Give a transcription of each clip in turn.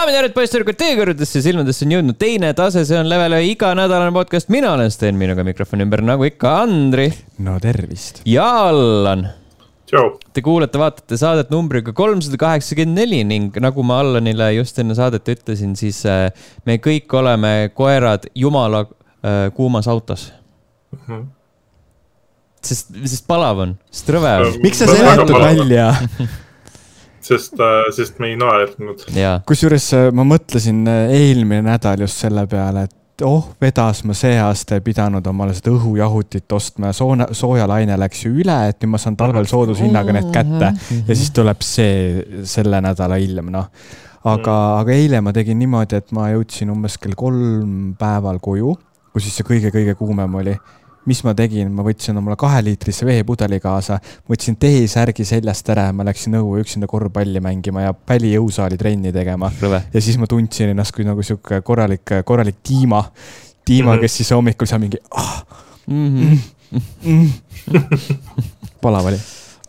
daamid ja härrad, poisssüdrukud, teie kõrvadesse ja silmadesse on jõudnud teine tase, see on Level ühe iganädalane podcast, mina olen Sten, minuga mikrofoni ümber nagu ikka Andri no tervist. ja Allan. tšau. Te kuulate-vaatate saadet numbriga kolmsada kaheksakümmend neli ning nagu ma Allanile just enne saadet ütlesin, siis äh, me kõik oleme koerad jumala äh, kuumas autos mm. -hmm. sest, sest palav on, sest rõve on. miks sa seletad välja sest, sest me ei naernud. kusjuures äh, ma mõtlesin äh, eelmine nädal just selle peale, et oh, vedas ma see aasta ei pidanud omale seda õhujahutit ostma ja soona, soojalaine läks ju üle, et nüüd ma saan talvel soodushinnaga need kätte ja siis tuleb see selle nädala ilm, noh. aga mm., aga eile ma tegin niimoodi, et ma jõudsin umbes kell kolm päeval koju, kus siis see kõige-kõige kuumem oli mis ma tegin, ma võtsin omale kaheliitrise veepudeli kaasa, võtsin T-särgi seljast ära ja ma läksin õue üksinda korvpalli mängima ja Päli jõusaali trenni tegema. ja siis ma tundsin ennast kui nagu sihuke korralik, korralik Dima. Dima mm, kes siis hommikul seal mingi ah, mm. -hmm. Mm, palav oli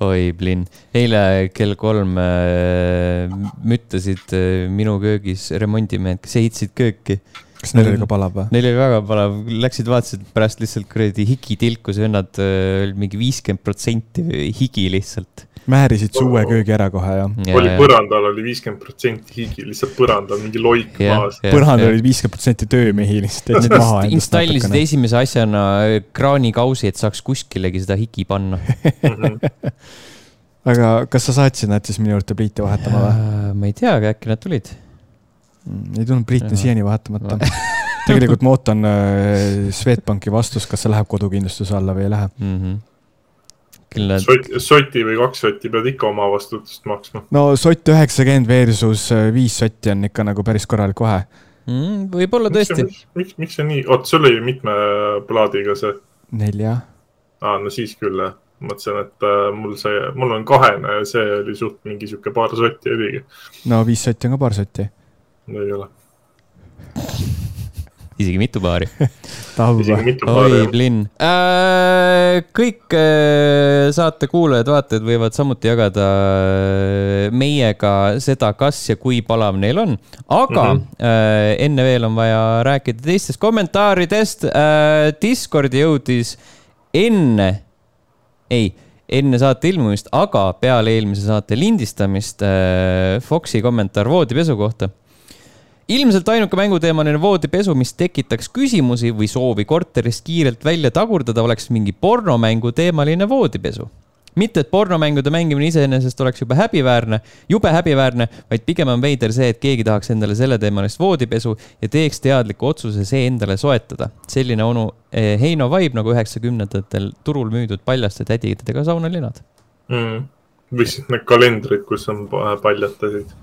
oi, Blin, eile kell kolm äh, müttasid äh, minu köögis remondimehed, kes ehitasid kööki kas neil oli ka palav või? Neil oli väga palav, läksid vaatasid pärast lihtsalt kuradi higi tilkus, vennad äh, oli mingi viiskümmend protsenti higi lihtsalt. määrisid su uue köögi ära kohe jah ja,? oli põrandal oli viiskümmend protsenti higi, lihtsalt põrandal mingi loik ja, maas. põrandal oli viiskümmend protsenti töömehi lihtsalt. Nad installisid esimese asjana äh, kraanikausi, et saaks kuskilegi seda higi panna aga kas sa saatsid nad siis minu juurde pliite vahetama või? Äh, ma ei tea, aga äkki nad tulid ei tulnud on siiani vahetamata tegelikult ma ootan äh, Swedbanki vastust, kas see läheb kodukindlustuse alla või ei lähe mm. -hmm. Need... Sot, soti või kaks sotti pead ikka oma vastutust maksma. no sott üheksakümmend versus äh, viis sotti on ikka nagu päris korralik vahe mm,. võib-olla tõesti. miks, miks, miks see nii, oot, sul oli mitme plaadiga see? nelja. aa, no siis küll jah mõtlesin, et äh, mul see, mul on kahene ja see oli suht mingi sihuke paar sotti oligi. no viis sotti on ka paar sotti ei ole isegi mitu paari oi, Blinn äh,. kõik äh, saate kuulajad-vaatajad võivad samuti jagada äh, meiega seda, kas ja kui palav neil on. aga mm -hmm. äh, enne veel on vaja rääkida teistest kommentaaridest äh,. Discordi jõudis enne, ei enne saate ilmumist, aga peale eelmise saate lindistamist äh, Foxi kommentaar voodipesu kohta ilmselt ainuke mänguteemaline voodipesu, mis tekitaks küsimusi või soovi korterist kiirelt välja tagurdada, oleks mingi pornomängu teemaline voodipesu mitte, et pornomängude mängimine iseenesest oleks jube häbiväärne, jube häbiväärne, vaid pigem on veider see, et keegi tahaks endale selleteemalist voodipesu ja teeks teadliku otsuse see endale soetada. selline onu eh, Heino vibe nagu üheksakümnendatel turul müüdud paljaste tädidega saunalinad mm.. või siis need kalendrid, kus on paljatasid.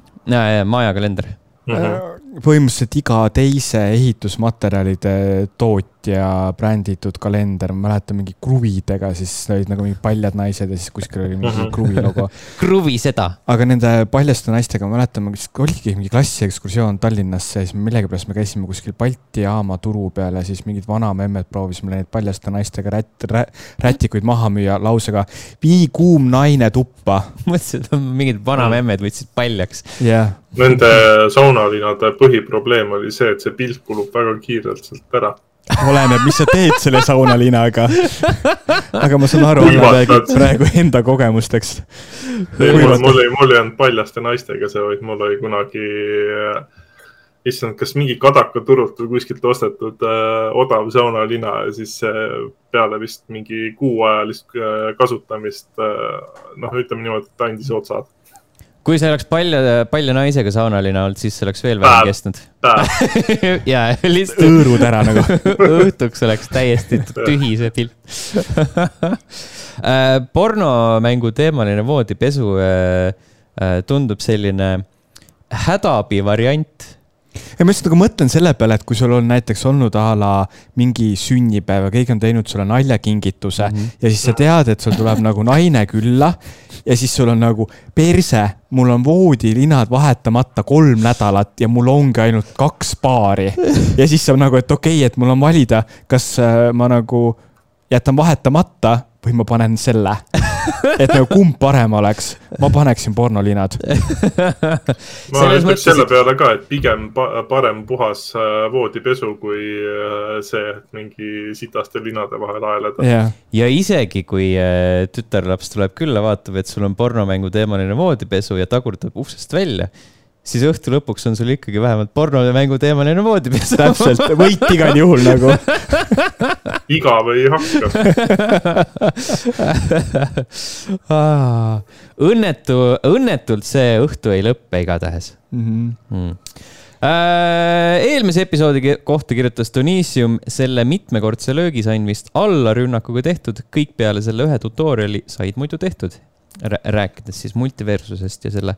Maja kalender mm. -hmm. Põhimõtteliselt iga teise ehitusmaterjalide tootja bränditud kalender, ma mäletan mingi kruvidega, siis olid nagu mingid paljad naised ja siis kuskil oli mingi -hmm. kruvi logo kruvi seda. aga nende paljaste naistega ma mäletan, oligi mingi klassiekskursioon Tallinnasse ja siis millegipärast me käisime kuskil Balti jaama turu peal ja siis mingid vanamemmed proovisime neid paljaste naistega rät-, rät, rätikuid maha müüa lausega vii kuum naine tuppa. mõtlesin, et mingid vanamemmed võtsid paljaks. jah yeah Nende saunalinade põhiprobleem oli see, et see pilt kulub väga kiirelt sealt ära oleneb, mis sa teed selle saunalinaga. aga ma saan aru, et sa räägid praegu enda kogemusteks. mul, mul ei, mul ei olnud paljaste naistega see, vaid mul oli kunagi äh, issand, kas mingi Kadaka turult või kuskilt ostetud äh, odav saunalina ja siis äh, peale vist mingi kuuajalist äh, kasutamist äh,, noh, ütleme niimoodi, et andis otsad kui see oleks palja, palja naisega saunaline olnud, siis see oleks veel vähem kestnud. ja lihtsalt. hõõrud ära nagu. õhtuks oleks täiesti tühi see pilt. Äh, pornomängu teemaline voodipesu äh, äh, tundub selline hädaabi variant ja ma lihtsalt nagu mõtlen selle peale, et kui sul on näiteks olnud a la mingi sünnipäev ja keegi on teinud sulle naljakingituse mm -hmm. ja siis sa tead, et sul tuleb nagu naine külla ja siis sul on nagu perse, mul on voodilinad vahetamata kolm nädalat ja mul ongi ainult kaks paari. ja siis saab nagu, et okei okay,, et mul on valida, kas äh, ma nagu jätan vahetamata või ma panen selle. et nagu kumb parem oleks, ma paneksin pornolinad. ma ütleks mõttes, selle peale ka, et pigem pa parem puhas äh, voodipesu kui äh, see, et mingi sitaste linade vahel aeleda. jah, ja isegi, kui äh, tütarlaps tuleb külla, vaatab, et sul on pornomängu teemaline voodipesu ja tagurdab uksest välja, siis õhtu lõpuks on sul ikkagi vähemalt pornomängu teemaline voodipesu. täpselt, võit igal juhul nagu. igav ei hakka. õnnetu, õnnetult see õhtu ei lõppe igatahes Mhm. mm.. eelmise episoodi kohta kirjutas Donissium selle mitmekordse löögi sain vist alla rünnakuga tehtud, kõik peale selle ühe tutorial'i said muidu tehtud. rääkides siis multiversusest ja selle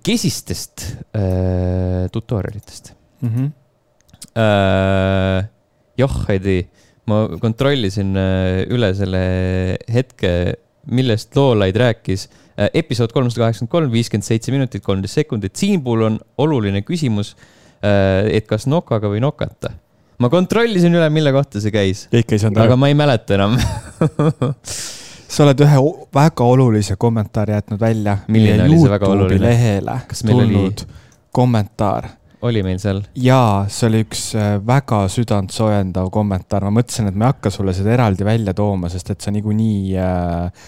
kesistest äh, tutorial'itest Mhm. äh,. joh, Heidi, ma kontrollisin äh, üle selle hetke, millest Loolaid rääkis äh,. episood kolmsada kaheksakümmend kolm, viiskümmend seitse minutit, kolmteist sekundit. siin puhul on oluline küsimus äh,, et kas nokaga või nokata. ma kontrollisin üle, mille kohta see käis, aga ma ei mäleta enam. sa oled ühe väga olulise kommentaari jätnud välja. Milline oli see väga oluline? lehele meil oli- tulnud kommentaar oli meil seal? jaa, see oli üks äh, väga südantsoojendav kommentaar, ma mõtlesin, et ma ei hakka sulle seda eraldi välja tooma, sest et sa niikuinii äh,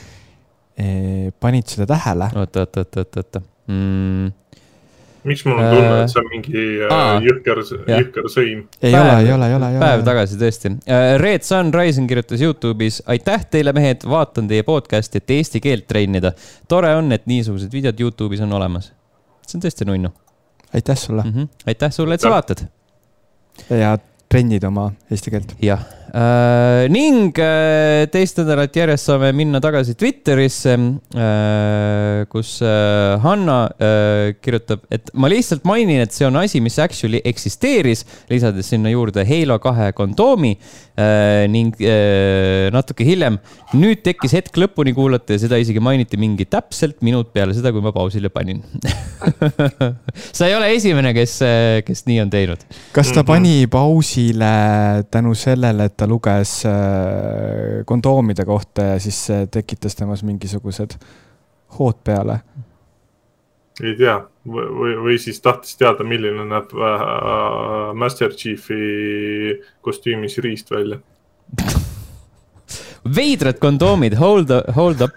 eh, panid seda tähele. oota, oota, oota, oota, oota mm,. Miks mul on tunne, Äh, et see on mingi aa, äh, jõhker, jah. jõhker sõim? ei Päev- ole, ei ole, ei ole, ei päev ole. tagasi tõesti. Red Sun Rising kirjutas Youtube'is, aitäh teile, mehed, vaatan teie podcast'i, et eesti keelt treenida. tore on, et niisugused videod Youtube'is on olemas. see on tõesti nunnu aitäh sulle mm. -hmm. aitäh sulle, et sa vaatad. ja trennid oma eesti keelt. jah äh,, ning äh, teist nädalat järjest saame minna tagasi Twitterisse äh,, kus äh, Hanna äh, kirjutab, et ma lihtsalt mainin, et see on asi, mis actually eksisteeris, lisades sinna juurde Halo kahe kondoomi äh, ning äh, natuke hiljem. nüüd tekkis hetk lõpuni kuulata ja seda isegi mainiti mingi täpselt minut peale seda, kui ma pausile panin sa ei ole esimene, kes, kes nii on teinud. kas ta Mhm. pani pausile tänu sellele, et ta luges äh, kondoomide kohta ja siis see tekitas temas mingisugused hood peale? ei tea, või, või, või siis tahtis teada, milline näeb äh, Master Chiefi kostüümis riist välja. veidrad kondoomid, hold, hold up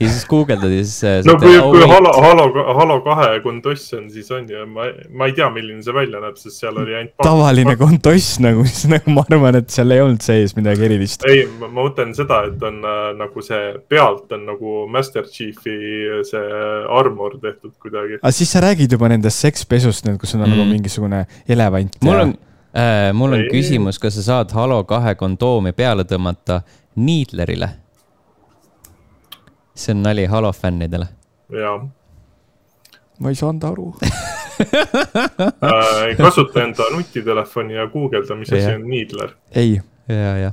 ja siis guugeldad ja siis. äh, no kui, kui Halo, Halo, Halo kahe kondoss on, siis on ju, ma, ma ei tea, milline see välja näeb, sest seal oli ainult. tavaline kontoss nagu, siis nagu ma arvan, et seal ei olnud sees midagi erilist. ei, ma mõtlen seda, et on äh, nagu see pealt on nagu Master Chiefi see armor tehtud kuidagi. aga siis sa räägid juba nendest sekspesust, kus on mm. nagu Mm. mingisugune elevant mul on äh,, mul on Ei. küsimus, kas sa saad Halo kahe kondoomi peale tõmmata Needlerile? See on nali Halo fännidele. ja ma ei saanud aru. äh, kasuta enda nutitelefoni ja guugelda, mis asi on Needler. ei, ja, ja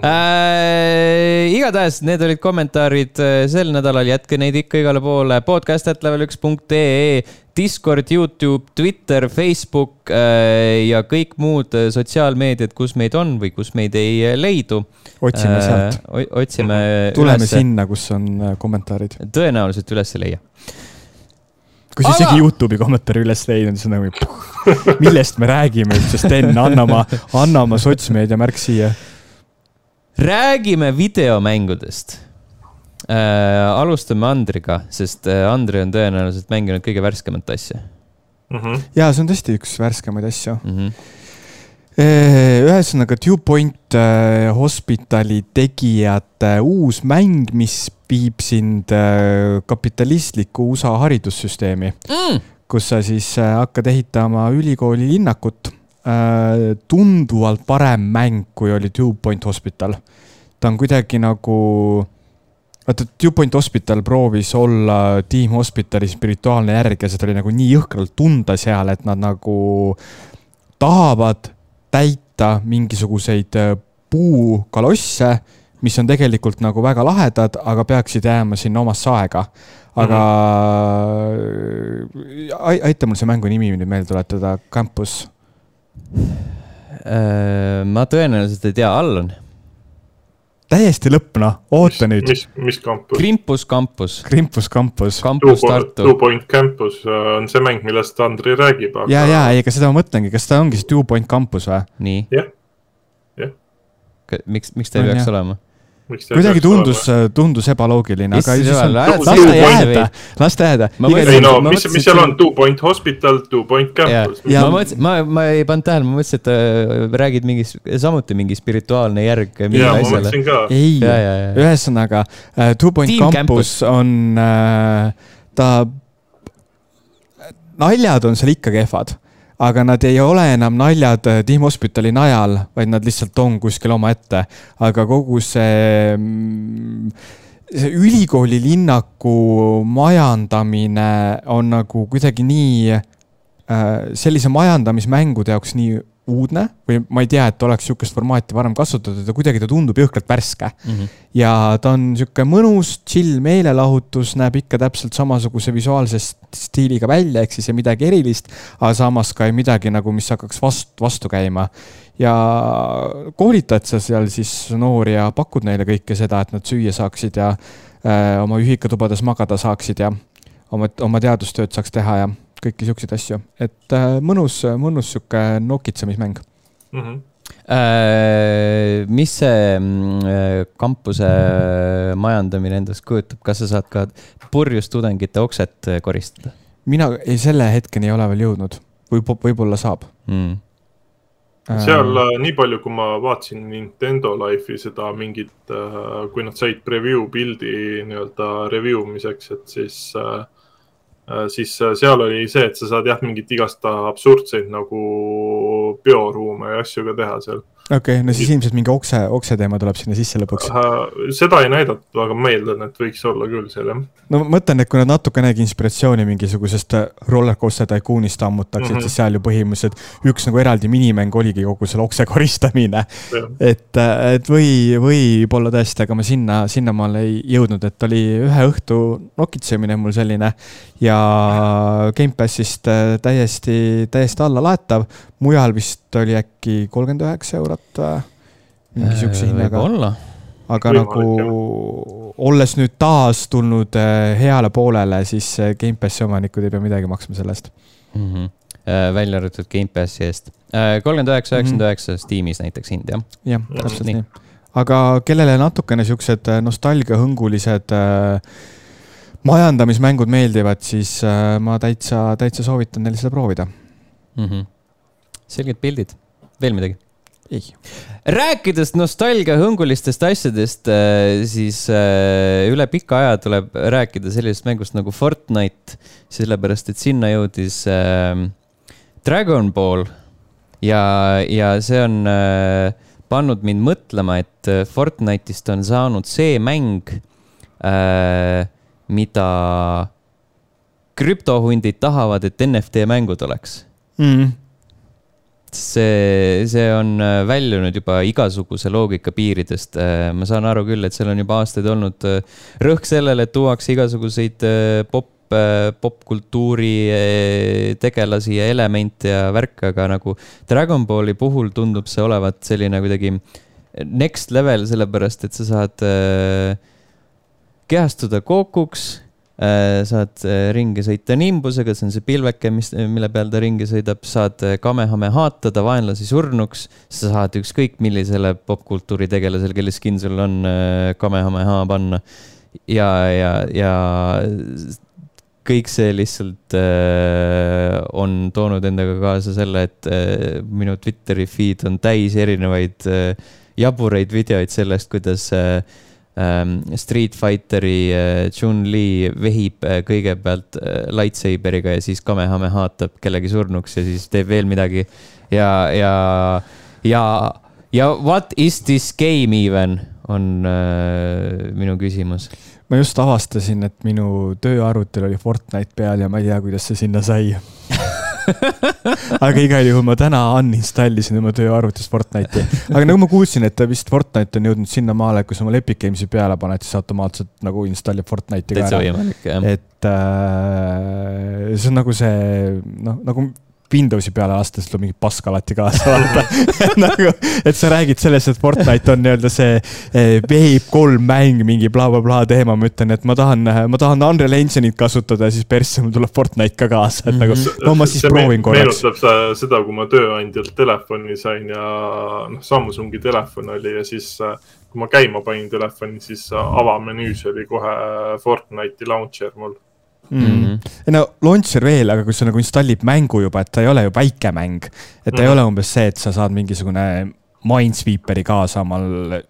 äh,. igatahes need olid kommentaarid äh, sel nädalal, jätke neid ikka igale poole. podcast.level1.ee, Discord, Youtube, Twitter, Facebook äh, ja kõik muud äh, sotsiaalmeediad, kus meid on või kus meid ei äh, leidu. otsime sealt. otsime. tuleme. sinna, kus on äh, kommentaarid. tõenäoliselt üles ei leia. kui sa Aga- isegi Youtube'i kommentaari üles leidnud, siis on nagu, millest me räägime üldse, Sten, anna oma, anna oma sotsmeedia märk siia. Räägime videomängudest äh,. alustame Andriga, sest äh, Andri on tõenäoliselt mänginud kõige värskemat asja Mhm. ja see on tõesti üks värskemaid asju. mm. -hmm. ühesõnaga, Two Point äh, Hospitali tegijate uus mäng, mis viib sind äh, kapitalistliku USA haridussüsteemi, Mm. kus sa siis äh, hakkad ehitama ülikooli linnakut. Tunduvalt parem mäng, kui oli Two Point Hospital. ta on kuidagi nagu vaata, Two Point Hospital proovis olla Team Hospitali spirituaalne järg ja seda oli nagu nii jõhkralt tunda seal, et nad nagu tahavad täita mingisuguseid äh, puukalosse, mis on tegelikult nagu väga lahedad, aga peaksid jääma sinna omasse aega. aga ai- aita mul see mängu nimi nüüd meelde tuletada, Campus. Äh, ma tõenäoliselt ei tea, Allan. täiesti lõpp noh, oota mis, nüüd. mis, mis kampus? Krimpus kampus. Krimpus kampus. kampus Tartu. Two Point Campus äh, on see mäng, millest Andri räägib aga.... ja, ja ei, ega seda ma mõtlengi, kas ta ongi siis Two Point Campus või? nii. jah, jah. miks, miks ta ei peaks jah. olema? Kuidagi tundus, tundus ebaloogiline, aga siis on, las ta jääda, las ta jääda. ei no, mis, mis seal on, Two Point Hospital, Two Point Campus. ma mõtlesin, ma, ma ei pannud tähele, ma mõtlesin, et äh, räägid mingis, samuti mingi spirituaalne järg. jaa, ma mõtlesin ka. ei, ühesõnaga uh, Two Point Team Campus, Campus. on uh,, ta, naljad on seal ikka kehvad aga nad ei ole enam naljad äh, Team Hospitali najal, vaid nad lihtsalt on kuskil omaette. aga kogu see, mm, see ülikooli linnaku majandamine on nagu kuidagi nii, äh, sellise majandamismängude jaoks nii uudne või ma ei tea, et oleks sihukest formaati varem kasutatud ja kuidagi ta tundub jõhkralt värske mm. -hmm. ja ta on sihuke mõnus, chill meelelahutus, näeb ikka täpselt samasuguse visuaalse stiiliga välja, ehk siis ei midagi erilist, aga samas ka ei midagi nagu, mis hakkaks vastu, vastu käima. ja koolitad sa seal siis noori ja pakud neile kõike seda, et nad süüa saaksid ja äh, oma ühikatubades magada saaksid ja oma, oma teadustööd saaks teha ja kõiki siukseid asju, et äh, mõnus, mõnus sihuke nokitsemismäng mm. -hmm. Äh, mis see äh, kampuse majandamine endast kujutab, kas sa saad ka purjus tudengite okset koristada? mina ei, selle hetkeni ei ole veel jõudnud või võib-olla saab mm seal äh, nii palju, kui ma vaatasin Nintendo Life'i seda mingit, kui nad said preview pildi nii-öelda review miseks, et siis äh, Äh, siis äh, seal oli see, et sa saad jah, mingit igast absurdseid nagu bioruume ja asju ka teha seal okei okay,, no siis ilmselt mingi okse, okse teema tuleb sinna sisse lõpuks seda ei näidatud, aga ma eeldan, et võiks olla küll seal jah. no ma mõtlen, et kui nad natukenegi inspiratsiooni mingisugusest rollercoaster tycoon'ist ammutaksid mm, -hmm. siis seal ju põhimõtteliselt üks nagu eraldi minimäng oligi kogu selle okse koristamine. et, et või, võib-olla tõesti, aga ma sinna, sinnamaale ei jõudnud, et oli ühe õhtu nokitsemine mul selline ja Gamepassist äh, täiesti, täiesti allalaetav mujal vist oli äkki kolmkümmend üheksa eurot või? mingi sihukese äh, hinnaga. aga Võimalik, nagu olles nüüd taas tulnud äh, heale poolele, siis äh, Gamepassi omanikud ei pea midagi maksma selle eest mm. -hmm. välja arvatud Gamepassi eest. kolmkümmend üheksa, üheksakümmend üheksa Steamis näiteks hind, jah? jah, täpselt nii, nii.. aga kellele natukene siuksed nostalgiahõngulised äh, majandamismängud meeldivad, siis äh, ma täitsa, täitsa soovitan neil seda proovida mm. -hmm selged pildid, veel midagi? ei. rääkides nostalgiahõngulistest asjadest, äh, siis äh, üle pika aja tuleb rääkida sellisest mängust nagu Fortnite, sellepärast et sinna jõudis äh, Dragon Ball ja, ja see on äh, pannud mind mõtlema, et Fortnite'ist on saanud see mäng mida krüptohundid tahavad, et NFT mängud oleks mm see, see on äh, väljunud juba igasuguse loogika piiridest. Äh, ma saan aru küll, et seal on juba aastaid olnud äh, rõhk sellele, et tuuakse igasuguseid pop, popkultuuri tegelasi ja elemente ja värke, aga nagu Dragon Balli puhul tundub see olevat selline kuidagi next level, sellepärast et sa saad kehastuda Gokuks Äh, saad äh, ringi sõita Nimbusega, see on see pilveke, mis, mille peal ta ringi sõidab, saad äh, Kamehamehaatada vaenlasi surnuks, sa saad ükskõik millisele popkultuuri tegelasele, kelle skin sul on, Kamehameha panna. ja, ja, ja kõik see lihtsalt äh, on toonud endaga kaasa selle, et äh, minu Twitteri feed on täis erinevaid äh, jaburaid videoid sellest, kuidas äh, Street Fighteri äh, Chun-Li vehib äh, kõigepealt äh, lightsaberiga ja siis Kamehamehaatab kellegi surnuks ja siis teeb veel midagi. ja, ja, ja, ja what is this game even on äh, minu küsimus. ma just avastasin, et minu tööarvutil oli Fortnite peal ja ma ei tea, kuidas see sinna sai aga igal juhul ma täna uninstallisin oma tööarvutist Fortnite'i. aga nagu ma kuulsin, et vist Fortnite on jõudnud sinnamaale, kus oma Epic Games'i peale paned, siis automaatselt nagu installib Fortnite'i ka ära. et äh, see on nagu see, noh, nagu Windowsi peale lasta, siis tuleb mingi pask alati kaasa vaata nagu, et sa räägid sellest, et Fortnite on nii-öelda see eh, Wave kolm mäng, mingi blablabla bla, teema, ma ütlen, et ma tahan, ma tahan Unreal Engine'it kasutada ja siis persse mul tuleb Fortnite ka kaasa, et nagu mhm. no ma siis see proovin korraks. meenutab seda, kui ma tööandjalt telefoni sain ja noh, Samsungi telefon oli ja siis kui ma käima panin telefoni, siis avamenüüs oli kohe Fortnite'i launcher mul mm. -hmm. no launcher veel, aga kui sa nagu installid mängu juba, et ta ei ole ju väike mäng. et ta mm -hmm. ei mhm. ole umbes see, et sa saad mingisugune Minesweeperi kaasa omal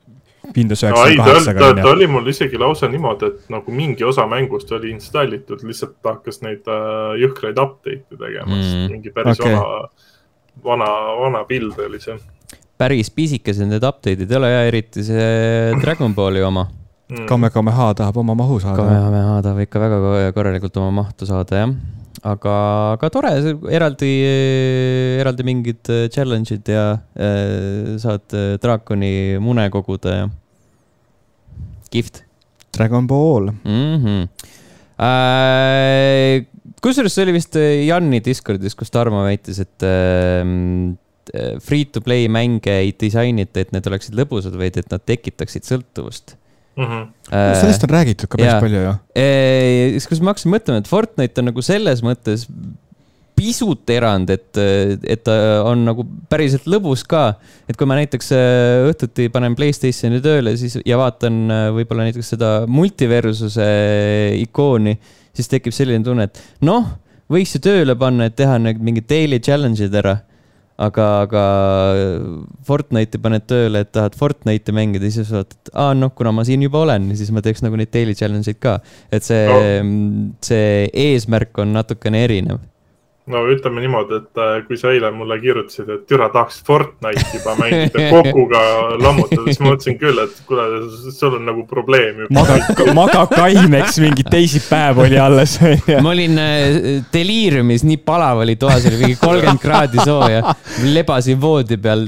Windows üheksakümne kaheksaga. ta, ta oli mul isegi lausa niimoodi, et nagu mingi osa mängust oli installitud, lihtsalt ta hakkas neid äh, jõhkraid update'e tegema mm., mingi päris okay. vana, vana, vana pild oli see. päris pisikesed need update'id ei ole ja eriti see Dragon Balli oma mm.. Kamehameha tahab oma mahu saada. Kamehameha tahab ikka väga korralikult oma mahtu saada, jah. aga, aga tore, eraldi, eraldi mingid äh, challenge'id ja äh, saad äh, draakoni mune koguda ja kihvt. Dragon Ball mm. -hmm. Äh, kusjuures see oli vist Janni Discordis, kus Tarmo väitis, et äh, free to play mänge ei disainita, et need oleksid lõbusad, vaid et nad tekitaksid sõltuvust mm. -hmm. sellest on räägitud ka päris ja. palju ju. siis, kus ma hakkasin mõtlema, et Fortnite on nagu selles mõttes pisut erand, et, et ta on nagu päriselt lõbus ka. et kui ma näiteks äh, õhtuti panen Playstationi tööle, siis ja vaatan äh, võib-olla näiteks seda multiversuse ikooni, siis tekib selline tunne, et noh, võiks ju tööle panna, et teha need mingid daily challenge'id ära aga, aga Fortnite'i paned tööle, et tahad Fortnite'i mängida, siis vaatad, et aa noh, kuna ma siin juba olen, siis ma teeks nagu neid daily challenge eid ka. et see no., see eesmärk on natukene erinev no ütleme niimoodi, et äh, kui sa eile mulle kirjutasid, et türa tahaks Fortnite'i juba mängida Kokuga lammutada, siis ma mõtlesin küll, et kuule, sul on nagu probleem juba. maga, maga kaineks, mingi teisipäev oli alles ma olin äh, deliiriumis, nii palav oli toas, oli mingi kolmkümmend kraadi sooja. lebasin voodi peal,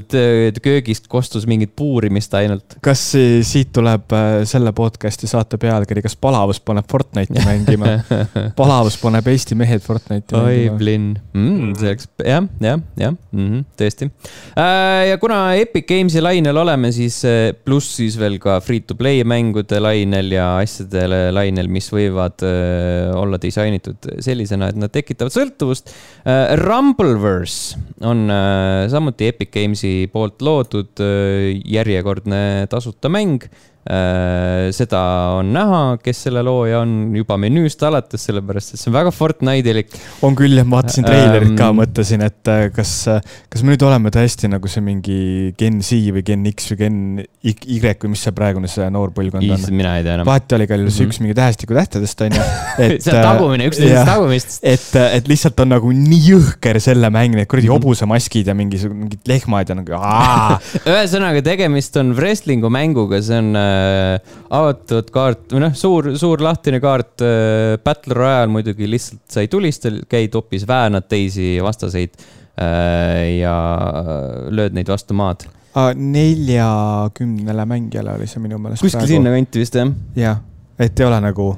köögist kostus mingit puurimist ainult. kas siit tuleb äh, selle podcast'i saate pealkiri, kas palavus paneb Fortnite'i mängima? palavus paneb Eesti mehed Fortnite'i mängima. oi, Blin on mm,, see oleks jah, jah, jah mm, -hmm, tõesti äh,. ja kuna Epic Games'i lainel oleme, siis äh, pluss siis veel ka free to play mängude lainel ja asjade lainel, mis võivad äh, olla disainitud sellisena, et nad tekitavad sõltuvust. Rumbleverse on samuti Epic Games'i poolt loodud järjekordne tasuta mäng seda on näha, kes selle looja on juba menüüst alates, sellepärast et see on väga Fortnite'ilik. on küll jah, ma vaatasin treilerit ka, ähm, mõtlesin, et äh, kas, kas me nüüd oleme tõesti nagu see mingi Gen Z või Gen X või Gen Y või mis see praegune see noor põlvkond on? mina ei tea enam. vahet oli ka see mm -hmm. üks mingi tähestiku tähtedest on ju. see on tagumine, üksteisest tagumist. et, et lihtsalt on nagu nii jõhker selle mäng, need kuradi -hmm. hobusemaskid ja mingisugused mingid lehmad ja nagu. ühesõnaga, tegemist on wrestling'u mänguga, see on äh, äh, avatud kaart või noh, suur, suur lahtine kaart äh,. Battle Royale muidugi lihtsalt sa ei tulista, käid hoopis väänad teisi vastaseid äh, ja lööd neid vastu maad neljakümnele mängijale oli see minu meelest. kuskil sinnakanti vist jah? jah, et ei ole nagu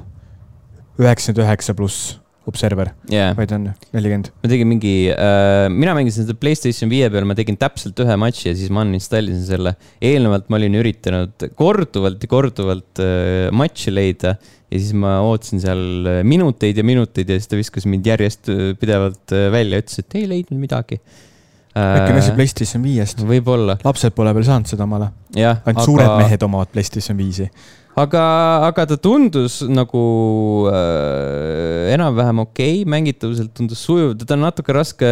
üheksakümmend üheksa pluss Observer yeah., vaid on nelikümmend. ma tegin mingi äh,, mina mängisin seda Playstation viie peal, ma tegin täpselt ühe matši ja siis ma uninstallisin selle. eelnevalt ma olin üritanud korduvalt ja korduvalt äh, matši leida ja siis ma ootasin seal äh, minuteid ja minuteid ja siis ta viskas mind järjest äh, pidevalt äh, välja, ütles, et ei leidnud midagi äkki on asi PlayStation viiest? võib-olla. lapsed pole veel saanud seda omale. ainult aga... suured mehed omavad PlayStation viisi aga, aga ta tundus nagu äh, enam-vähem okei okay,, mängitavuselt tundus sujuv, teda on natuke raske,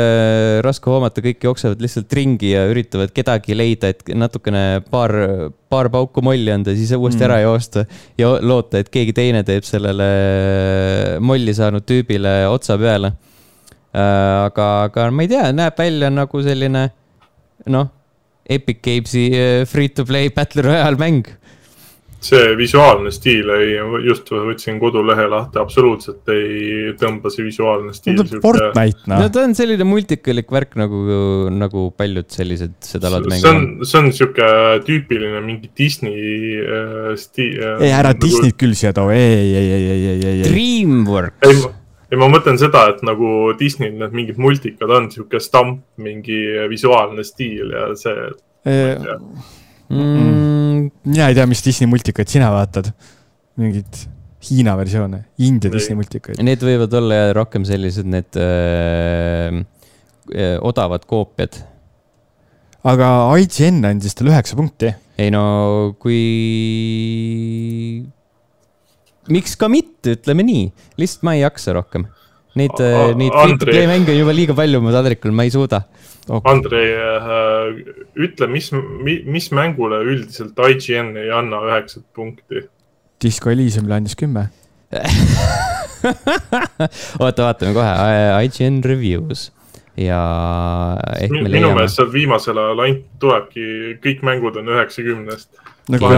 raske hoomata, kõik jooksevad lihtsalt ringi ja üritavad kedagi leida, et natukene paar, paar pauku molli anda, siis uuesti mm. ära joosta ja loota, et keegi teine teeb sellele molli saanud tüübile otsa peale äh,. aga, aga ma ei tea, näeb välja nagu selline noh, Epic Games'i äh, free to play battle royale mäng see visuaalne stiil ei, just võtsin kodulehe lahti, absoluutselt ei tõmba see visuaalne stiil. no Fortnite noh. no ta on selline multikalik värk nagu, nagu paljud sellised seda laadi mängud. see on, see on sihuke tüüpiline mingi Disney äh, stiil äh,. ei, ära nagu... Disney't küll siia too, ei, ei, ei, ei, ei, ei, ei. Dreamworks. ei, ja ma mõtlen seda, et nagu Disneyl need mingid multikad on sihuke stamp, mingi visuaalne stiil ja see. Mm. Mina ei tea, mis Disney multikaid sina vaatad, mingid Hiina versioone, India Disney multikaid. Need võivad olla rohkem sellised need öö, öö, odavad koopiad. aga IGN andis talle üheksa punkti. ei no kui miks ka mitte, ütleme nii, lihtsalt ma ei jaksa rohkem. Neid, neid free-to-play mänge on juba liiga palju mu taldrikul, ma ei suuda okay.. Andrei äh,, ütle, mis, mis mängule üldiselt IGN ei anna üheksat punkti? Disco Elysiumile andis kümme oota, vaatame kohe, IGN reviews ja minu meelest seal viimasel ajal ainult tulebki, kõik mängud on üheksakümnest nagu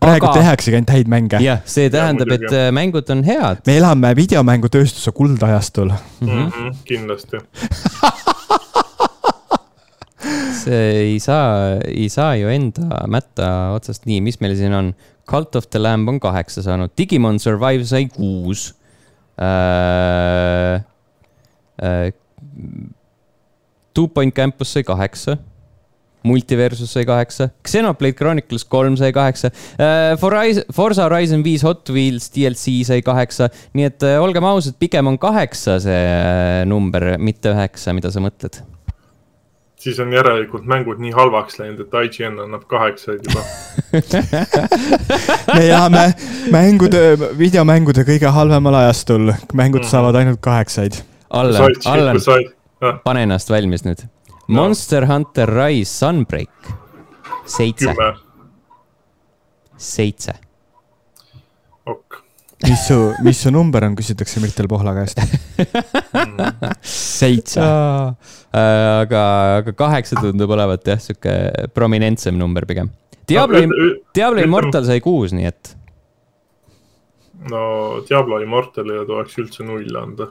praegu aga... tehaksegi ainult häid mänge. jah, see tähendab, et äh, mängud on head. me elame videomängutööstuse kuldajastul mm. -hmm. kindlasti see ei saa, ei saa ju enda mätta otsast. Nii, mis meil siin on? Cult of the Lamb on kaheksa saanud, Digimon Survive sai kuus. Äh,. Äh, Two Point Campus sai kaheksa. Multiversus sai kaheksa, Xenoblade Chronicles kolm sai kaheksa. Uh,, Forza Horizon viis Hot Wheels DLC sai kaheksa, nii et uh, olgem ausad, pigem on kaheksa see uh, number, mitte üheksa, mida sa mõtled siis on järelikult mängud nii halvaks läinud, et IGN annab kaheksaid juba me elame mängude, videomängude kõige halvemal ajastul, mängud mm. saavad ainult kaheksaid. Allan, Allan, pane ennast valmis nüüd Monster Hunter Rise Sunbreak, seitse. seitse. ok. mis su, mis su number on, küsitakse Mirtel Pohla käest seitse. Aga, aga kaheksa tundub olevat jah, sihuke prominentsem number pigem. Diablo no,, Diablo Immortal sai kuus, nii et. no Diablo Immortalile tuleks üldse null anda.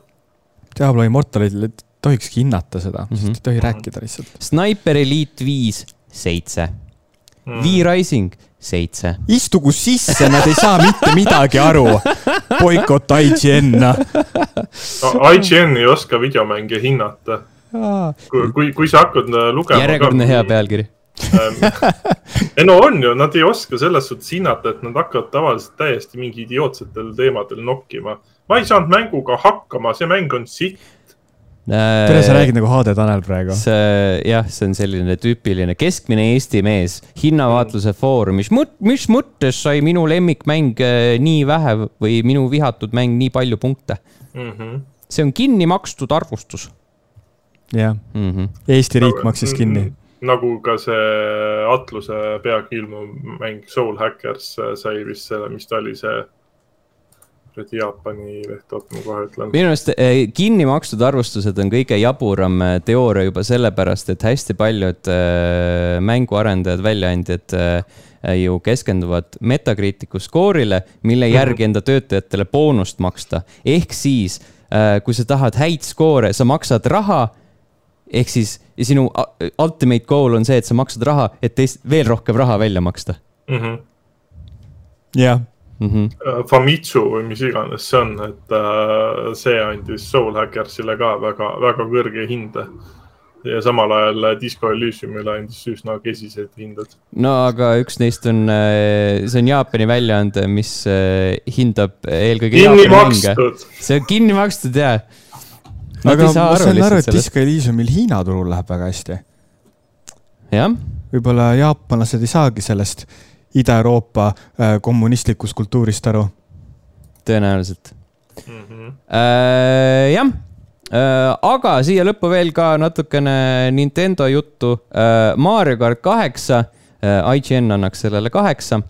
Diablo Immortalile tohikski hinnata seda mm, -hmm. sest ei tohi rääkida lihtsalt. Sniper Elite viis, seitse mm.. V-Rising, seitse. istugu sisse, nad ei saa mitte midagi aru. boikott IGN no,. IGN ei oska videomänge hinnata. Kui, kui, kui sa hakkad äh, lugema. järjekordne hea pealkiri ähm, ei no on ju, nad ei oska selles suhtes hinnata, et nad hakkavad tavaliselt täiesti mingi idiootsetel teemadel nokkima. ma ei saanud mänguga hakkama, see mäng on sitt tere, sa räägid nagu HD Tanel praegu. see jah, see on selline tüüpiline keskmine Eesti mees, hinnavaatluse foorum, mis mõt-, mis mõttes sai minu lemmikmäng äh, nii vähe või minu vihatud mäng nii palju punkte mm. -hmm. see on kinni makstud arvustus. Jah mm -hmm., Eesti riik maksis kinni nagu ka see Atluse peagi ilmuv mäng Soul Hackers äh, sai vist selle, mis ta oli, see kuradi Jaapani leht, oota ma kohe ütlen. minu meelest eh, kinni makstud arvustused on kõige jaburam eh, teooria juba sellepärast, et hästi paljud eh, mänguarendajad, väljaandjad ju keskenduvad Metacriticu skoorile, mille mhm. järgi enda töötajatele boonust maksta. ehk siis, kui sa tahad häid skoore, sa maksad raha ehk siis sinu ultimate goal on see, et sa maksad raha, et teist veel rohkem raha välja maksta. -hmm. jah mm. -hmm. Famitsu või mis iganes see on, et äh, see andis Soul Hackersile ka väga, väga kõrge hinde ja samal ajal Disco Elysiumile andis üsna kesised hinded. no aga üks neist on, äh, see on Jaapani väljaande, mis äh, hindab eelkõige kinni makstud. see on kinni makstud ja. Aga ma sain aru, et Disco Elysiumil Hiina turul läheb väga hästi. jah. võib-olla jaapanlased ei saagi sellest Ida-Euroopa äh, kommunistlikust kultuurist aru? tõenäoliselt mm. -hmm. Äh, jah äh,, aga siia lõppu veel ka natukene Nintendo juttu äh,. Mario kart kaheksa IGN annaks sellele kaheksa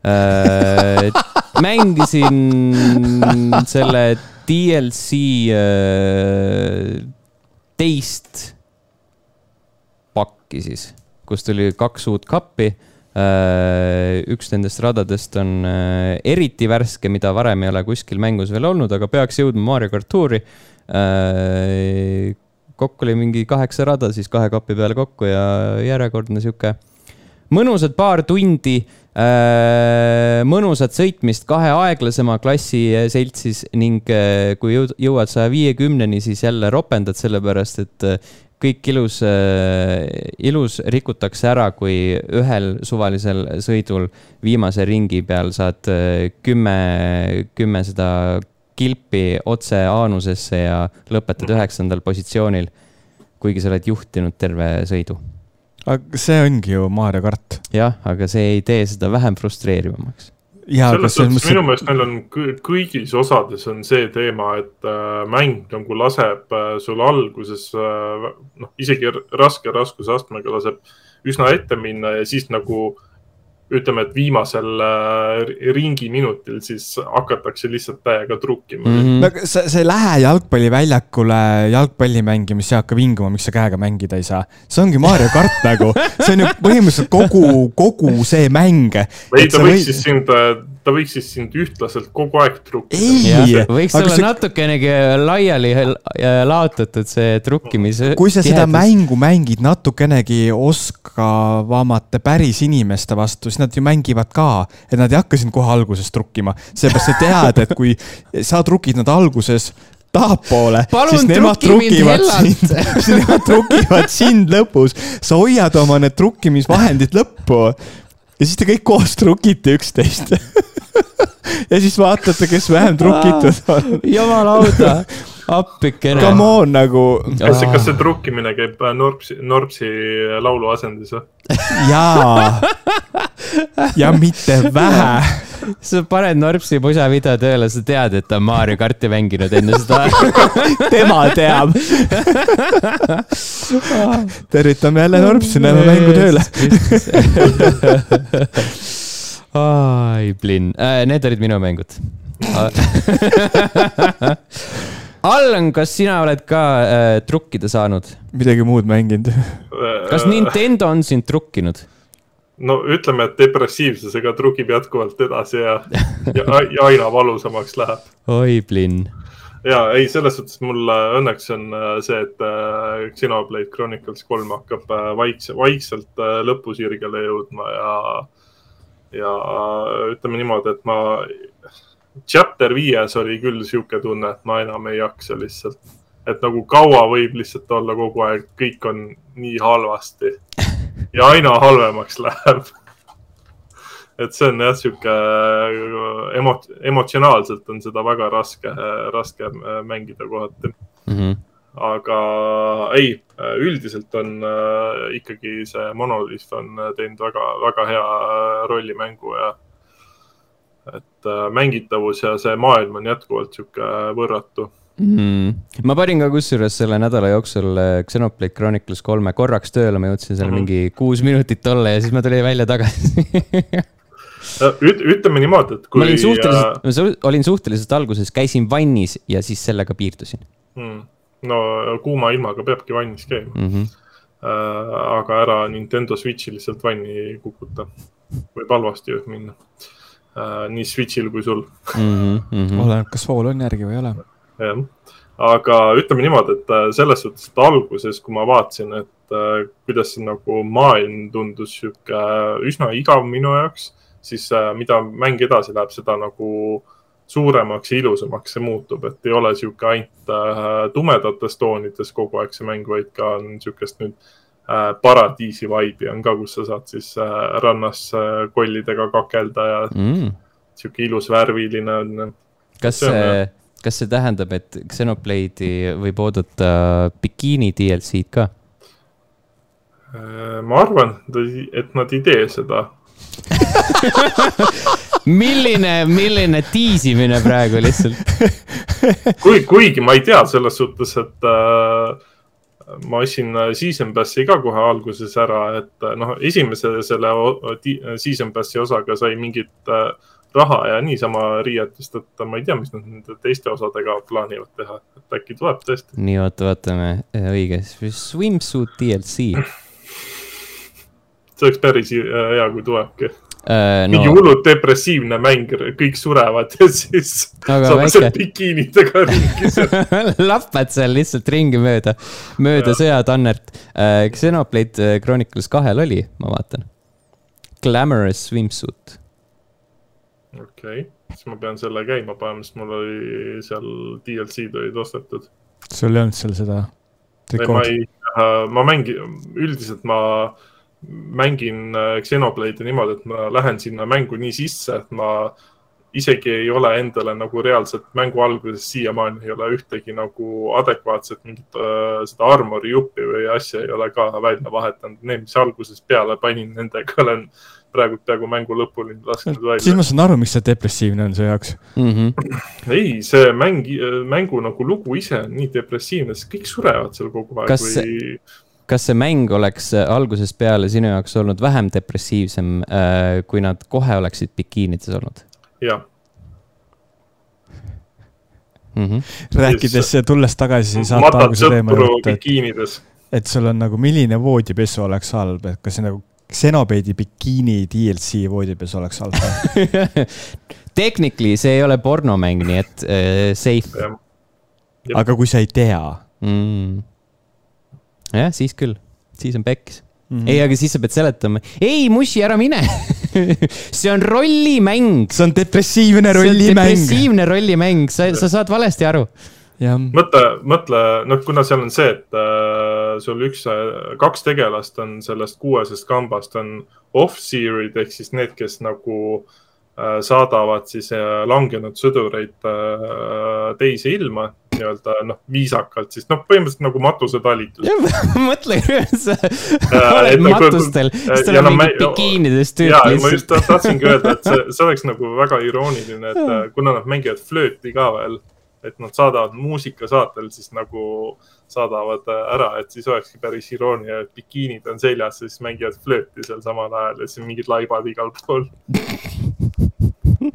mängisin selle DLC äh, teist pakki siis, kus tuli kaks uut kappi Äh, üks nendest radadest on äh, eriti värske, mida varem ei ole kuskil mängus veel olnud, aga peaks jõudma Mario kart Touri. Äh, kokku oli mingi kaheksa rada siis kahe kapi peale kokku ja järjekordne sihuke mõnusad paar tundi mõnusat sõitmist kahe aeglasema klassi seltsis ning äh, kui jõuad saja viiekümneni, siis jälle ropendad, sellepärast et äh, kõik ilus, ilus rikutakse ära, kui ühel suvalisel sõidul viimase ringi peal saad kümme, kümme seda kilpi otse aanusesse ja lõpetad üheksandal positsioonil. kuigi sa oled juhtinud terve sõidu aga see ongi ju Mario kart. jah, aga see ei tee seda vähem frustreerivamaks. selles suhtes minu meelest neil on kõigis osades on see teema, et äh, mäng nagu laseb äh, sul alguses äh, noh, isegi raske raskusastmega laseb üsna ette minna ja siis nagu äh, ütleme, et viimasel äh, ringi minutil siis hakatakse lihtsalt täiega trukkima mm. -hmm. no sa, sa ei lähe jalgpalliväljakule jalgpalli mängima, siis ei hakka vinguma, miks sa käega mängida ei saa. see ongi Mario kart nagu, see on ju põhimõtteliselt kogu, kogu see mäng. või ta võiks või... siis sind äh, ta võiks siis sind ühtlaselt kogu aeg trukkida. võiks olla see... natukenegi laiali laotatud see trukkimise. kui sa seda mängu mängid natukenegi oskavamate päris inimeste vastu, siis nad ju mängivad ka, et nad ei hakka sind kohe alguses trukkima, seepärast sa tead, et kui sa trukid nad alguses tahapoole, siis nemad trukivad sind, siis nemad trukivad sind lõpus. sa hoiad oma need trukkimisvahendid lõppu ja siis te kõik koos trukite üksteist ja siis vaatate, kes vähem trukitud on. jumalauda, appikene. Come on nagu. kas see, kas see trukkimine käib äh, Norpsi, Norpsi laulu asendis või? jaa, ja mitte vähe sa paned Norpsi pusa video tööle, sa tead, et ta on Mario karti mänginud enne seda tema teab tervitame jälle Norpsi, näeme mängu tööle ai, plinn äh,, need olid minu mängud Allan, kas sina oled ka äh, trukkida saanud? midagi muud mänginud kas Nintendo on sind trukkinud? no ütleme, et depressiivsusega trukib jätkuvalt edasi ja, ja, ja aina valusamaks läheb. oi, plinn. ja ei, selles suhtes mul äh, õnneks on äh, see, et äh, Xenoblade Chronicles kolm hakkab vaikse, vaikselt lõpusirgele jõudma ja, ja ütleme niimoodi, et ma chapter viies oli küll sihuke tunne, et ma enam ei jaksa lihtsalt. et nagu kaua võib lihtsalt olla kogu aeg, kõik on nii halvasti ja aina halvemaks läheb et see on jah, sihuke emo-, emotsionaalselt on seda väga raske, raske mängida kohati mm. -hmm. aga ei, üldiselt on äh, ikkagi see Monolith on teinud väga, väga hea rolli mängu ja et äh, mängitavus ja see maailm on jätkuvalt sihuke võrratu mm.. ma panin ka kusjuures selle nädala jooksul äh, Xenoblade Chronicles kolme korraks tööle, ma jõudsin seal mm -hmm. mingi kuus minutit olla ja siis ma tulin välja tagasi Üt, ütleme niimoodi, et kui. ma olin suhteliselt äh..., olin suhteliselt alguses, käisin vannis ja siis sellega piirdusin mm.. no kuuma ilmaga peabki vannis käima mm. -hmm. Äh, aga ära Nintendo Switchi lihtsalt vanni kukuta, võib halvasti minna äh,. Nii Switch'il kui sul mm. -hmm. oleneb, kas vool on järgi või ei ole jah, aga ütleme niimoodi, et äh, selles suhtes, et alguses, kui ma vaatasin, et äh, kuidas see nagu maailm tundus sihuke äh, üsna igav minu jaoks, siis mida mäng edasi läheb, seda nagu suuremaks ja ilusamaks see muutub, et ei ole sihuke ainult tumedates toonides kogu aeg see mäng, vaid ka on sihukest nüüd paradiisi vibe'i on ka, kus sa saad siis rannas kollidega kakelda ja mm. sihuke ilus värviline on. kas see, kas see tähendab, et Xenoblade'i võib oodata bikiini DLC-d ka? Äh, ma arvan, et nad ei tee seda milline, milline tiisimine praegu lihtsalt kui, kuigi ma ei tea selles suhtes, et äh, ma ostsin Season Passi ka kohe alguses ära, et noh, esimese selle Season Passi osaga sai mingit äh, raha ja niisama riietust, et ma ei tea, mis nad nende teiste osadega plaanivad teha, et äkki tuleb tõesti. nii, oota, vaatame, õige, Swimsuit DLC. see oleks päris hea, kui tulebki no. mingi hullult depressiivne mäng, kõik surevad ja siis Aga saame seal bikiinidega ringi lappad seal lihtsalt ringi mööda, mööda sõjatannert uh,. Xenoblade Chronicles kahel oli, ma vaatan Glamorous swimsuit. okei okay., siis ma pean selle käima panema, sest mul oli seal DLC-d olid ostetud. sul ei olnud seal seda ei, ma ei, ma mängin, üldiselt ma mängin äh, Xenoblade'i niimoodi, et ma lähen sinna mängu nii sisse, et ma isegi ei ole endale nagu reaalselt mängu alguses siiamaani ei ole ühtegi nagu adekvaatset mingit äh, seda armori juppi või asja ei ole ka välja vahetanud. Need, mis alguses peale panin, nendega olen praegu peaaegu mängu lõpuni lasknud siis välja. ma saan aru, miks see depressiivne on su jaoks. Mm -hmm. ei, see mäng, mängu nagu lugu ise on nii depressiivne, sest kõik surevad seal kogu aeg Kas või kas see mäng oleks äh, algusest peale sinu jaoks olnud vähem depressiivsem, kui nad kohe oleksid bikiinides olnud jah, mm? -hmm. rääkides, tulles tagasi saate alguse teema juurde, et, et sul on nagu, milline voodipesu oleks halb, et kas see nagu Xenoblade bikiini DLC voodipesu oleks halb? Technically see ei ole pornomäng, nii et äh, safe aga kui sa ei tea mm.. jah, siis küll, siis on pekkis mm. mm.. ei, aga siis sa pead seletama, ei Mushi, ära mine see on rollimäng. see on depressiivne rollimäng. depressiivne rollimäng, sa, sa saad valesti aru. mõtle, mõtle, noh, kuna seal on see, et äh, sul üks, kaks tegelast on sellest kuuesest kambast on off-series ehk siis need, kes nagu äh, saadavad siis äh, langenud sõdureid äh, teise ilma nii-öelda noh, viisakalt siis noh, põhimõtteliselt nagu matusetalitus. mõtle, sa Äh, oled nagu- matustel, siis ja tuleb no mingi bikiinides tüüp ja, ma just lihtsalt. tahtsingi öelda, et see, see oleks nagu väga irooniline, et äh, kuna nad mängivad flööti ka veel, et nad saadavad muusika saatel siis nagu saadavad äh, ära, et siis olekski päris iroonia, et bikiinid on seljas ja siis mängivad flööti seal samal ajal ja siis mingid laibad igal pool.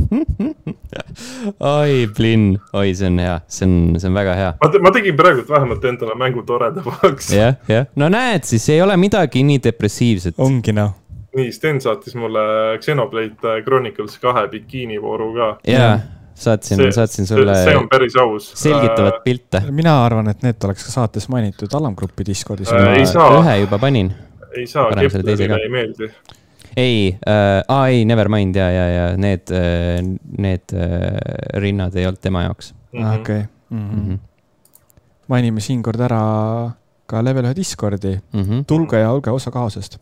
oi, Blinn, oi, see on hea, see on, see on väga hea. ma, ma tegin praegult vähemalt endale mängu toredamaks. jah, jah, no näed, siis ei ole midagi nii depressiivset. ongi noh. nii, Sten saatis mulle Xenoblade Chronicles kahe bikiinivooru ka. jaa, saatsin, saatsin sulle see on päris aus. selgitavat pilte. mina arvan, et need oleks ka saates mainitud alamgrupi Discordis Äh, ei saa. ühe juba panin. ei saa. Keplerile ei meeldi. Ei äh,, aa ei, never mind ja, ja, ja need, need äh, rinnad ei olnud tema jaoks Mhm. okei. mm. -hmm. mainime siinkord ära ka level ühe Discordi, Mm -hmm. tulge ja olge osa kaasest.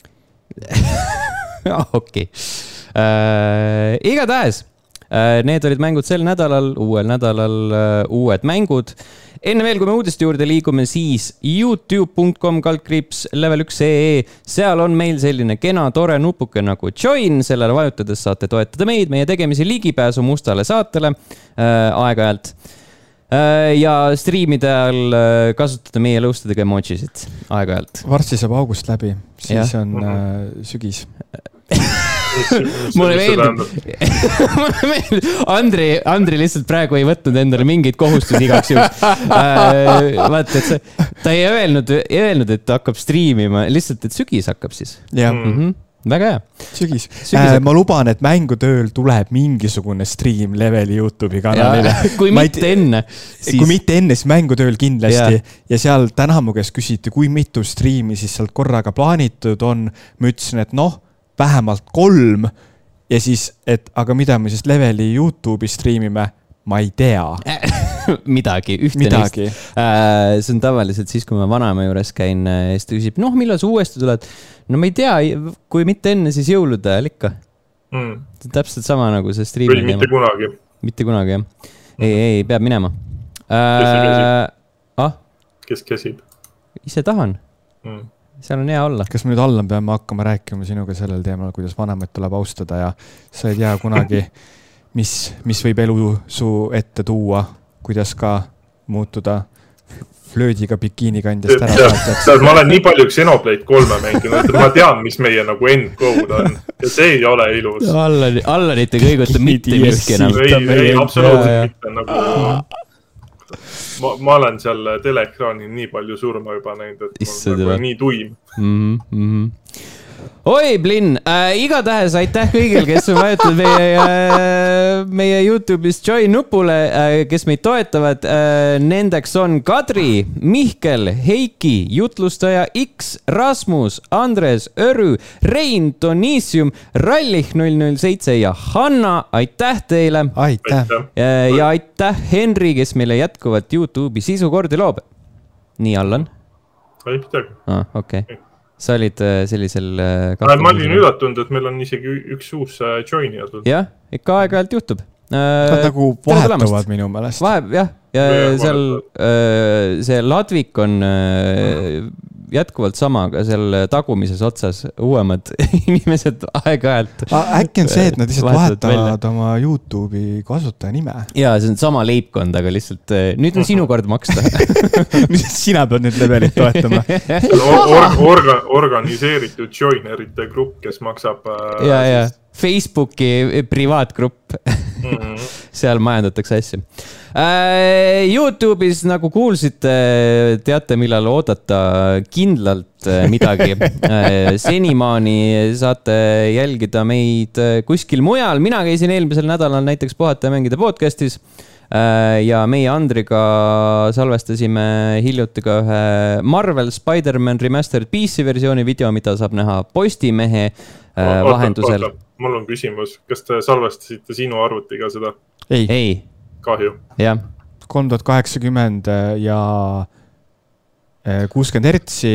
okei. igatahes, need olid mängud sel nädalal, uuel nädalal äh, uued mängud. enne veel, kui me uudiste juurde liigume, siis Youtube.com kaldkriips level üks ee, seal on meil selline kena tore nupuke nagu join, sellele vajutades saate toetada meid, meie tegemisi ligipääsu mustale saatele äh, aeg-ajalt äh,. ja striimide ajal äh, kasutada meie lõustadega emojisid aeg-ajalt. varsti saab august läbi, siis Jah. on äh, sügis. mulle meeldib, mulle meeldib, Andri, Andri lihtsalt praegu ei võtnud endale mingeid kohustusi igaks juhuks äh,. vaata, et see, ta ei öelnud, ei öelnud, et ta hakkab striimima, lihtsalt, et sügis hakkab siis jah, Mm. mm. -hmm. väga hea. sügis, Sügis äh,. ma luban, et mängutööl tuleb mingisugune stream leveli Youtube'i kanalile. kui mitte te- enne, siis... kui mitte enne, siis mängutööl kindlasti Jaa. ja seal täna mu käest küsiti, kui mitu striimi siis sealt korraga plaanitud on. ma ütlesin, et noh, vähemalt kolm ja siis, et aga mida me siis leveli Youtube'i striimime, ma ei tea midagi, ühte neist. midagi. Äh, see on tavaliselt siis, kui ma vanaema juures käin, siis ta küsib, noh, millal sa uuesti tuled? no ma ei tea, kui mitte enne, siis jõulude ajal ikka. mm.. see on täpselt sama nagu see striimi mitte teema. kunagi. mitte kunagi jah. ei, ei, peab minema see äh,. ah, kes käsib ise tahan, mm.. Seal on hea olla. kas me nüüd, Allan, peame hakkama rääkima sinuga sellel teemal, kuidas vanemaid tuleb austada ja sa ei tea kunagi, mis, mis võib elu su ette tuua, kuidas ka muutuda flöödiga bikiinikandjast ära saatjaks. tead, ma olen nii palju Xenoblade kolme mänginud, et ma tean, mis meie nagu end goal on ja see ei ole ilus. Allan, Allanit ei kõiguta mitte miski enam. ei, ei absoluutselt mitte nagu. ma, ma olen seal teleekraanil nii palju surma juba näinud, et mul Issand nagu jumal. nii tuim. mm. -hmm. Oi, Blinn äh,, igatahes aitäh kõigile, kes on vajutanud meie äh,, meie Youtube'is join nupule äh,, kes meid toetavad äh,. Nendeks on Kadri, Mihkel, Heiki, jutlustaja X, Rasmus, Andres, Örü, Rein, Donissium, Rallih null null seitse ja Hanna, aitäh teile. aitäh. ja aitäh, Henri, kes meile jätkuvalt Youtube'i sisukordi loob. nii, Allan? ei midagi. aa, ah, okei okay sa olid äh, sellisel. Äh, ma olin üllatunud, et meil on isegi üks uus äh, joinija tulnud. jah, ikka aeg-ajalt juhtub. Nad nagu vahetuvad minu meelest. vahe, jah, ja seal see ladvik on jätkuvalt sama, aga seal tagumises otsas uuemad inimesed aeg-ajalt. äkki on see, et nad lihtsalt vahetavad oma Youtube'i kasutaja nime? ja see on sama leibkond, aga lihtsalt nüüd on sinu kord maksta sina pead nüüd levelit toetama Or. Orga, organiseeritud joinerite grupp, kes maksab. ja, ja Facebooki privaatgrupp mm. -hmm. seal majandatakse asju äh,. Youtube'is, nagu kuulsite, teate, millal oodata kindlalt äh, midagi. Äh,. senimaani saate jälgida meid äh, kuskil mujal, mina käisin eelmisel nädalal näiteks Puhata ja mängida podcast'is. Äh, ja meie Andriga salvestasime hiljuti ka ühe Marvel Spider-man Remastered PC versiooni video, mida saab näha Postimehe vahendusel. mul on küsimus, kas te salvestasite sinu arvutiga seda? ei, ei.. Kahju. jah. kolm tuhat kaheksakümmend ja eh, kuuskümmend hertsi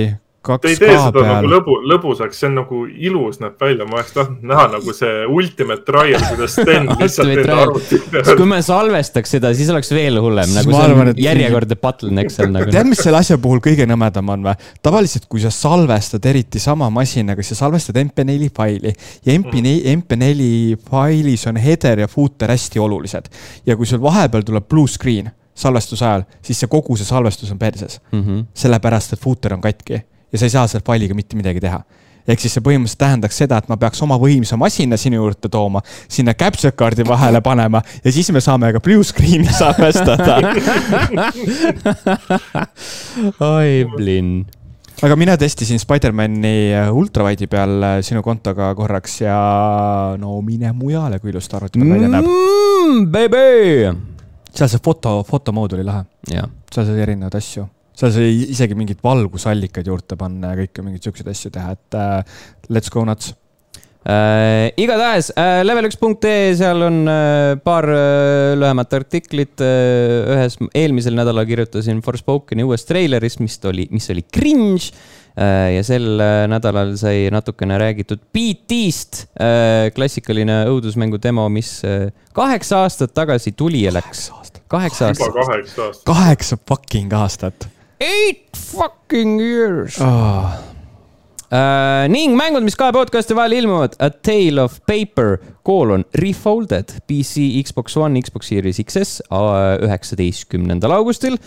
Te ei tee seda peal. nagu lõbu, lõbusaks, see on nagu ilus näeb välja, ma oleks tahtnud näha nagu see ultimate trial, kuidas Sten lihtsalt teeb arvuti peal. kui me salvestaks seda, siis oleks veel hullem, nagu see arvan, on järjekordne bottleneck seal nagu. tead, mis selle asja puhul kõige nõmedam on või? tavaliselt, kui sa salvestad eriti sama masinaga, sa salvestad MP4 faili ja MP4 mm., MP4 failis on header ja footer hästi olulised. ja kui sul vahepeal tuleb blue screen salvestuse ajal, siis see kogu see salvestus on perses mm. -hmm. sellepärast, et footer on katki ja sa ei saa selle failiga mitte midagi teha ehk siis see põhimõtteliselt tähendaks seda, et ma peaks oma võimsa masina sinu juurde tooma, sinna capture card'i vahele panema ja siis me saame ka blue screen'i salvestada oi, Blinn. aga mina testisin Spider-man'i ultrawide'i peal äh, sinu kontoga korraks ja no mine mujale, kui ilus ta arvuti peal välja näeb mm,. Baby. seal see foto, fotomood oli lahe. seal sai erinevaid asju seal sai isegi mingeid valgusallikaid juurde panna ja kõike mingeid siukseid asju teha, et uh, let's go nuts äh,. igatahes äh, level1.ee, seal on äh, paar äh, lühemat artiklit äh,. ühes eelmisel nädalal kirjutasin Forspokeni uuest treilerist, mis oli, mis oli cringe äh, ja sel äh, nädalal sai natukene räägitud BT-st, äh, klassikaline õudusmängu demo, mis kaheksa aastat tagasi tuli ja läks. kaheksa aastat. kaheksa fucking aastat Eight fucking years oh.. Uh, ning mängud, mis kahe podcast'i vahel ilmuvad. A Tale of Paper, koolon Refolded, PC, Xbox One, Xbox Series XS üheksateistkümnendal augustil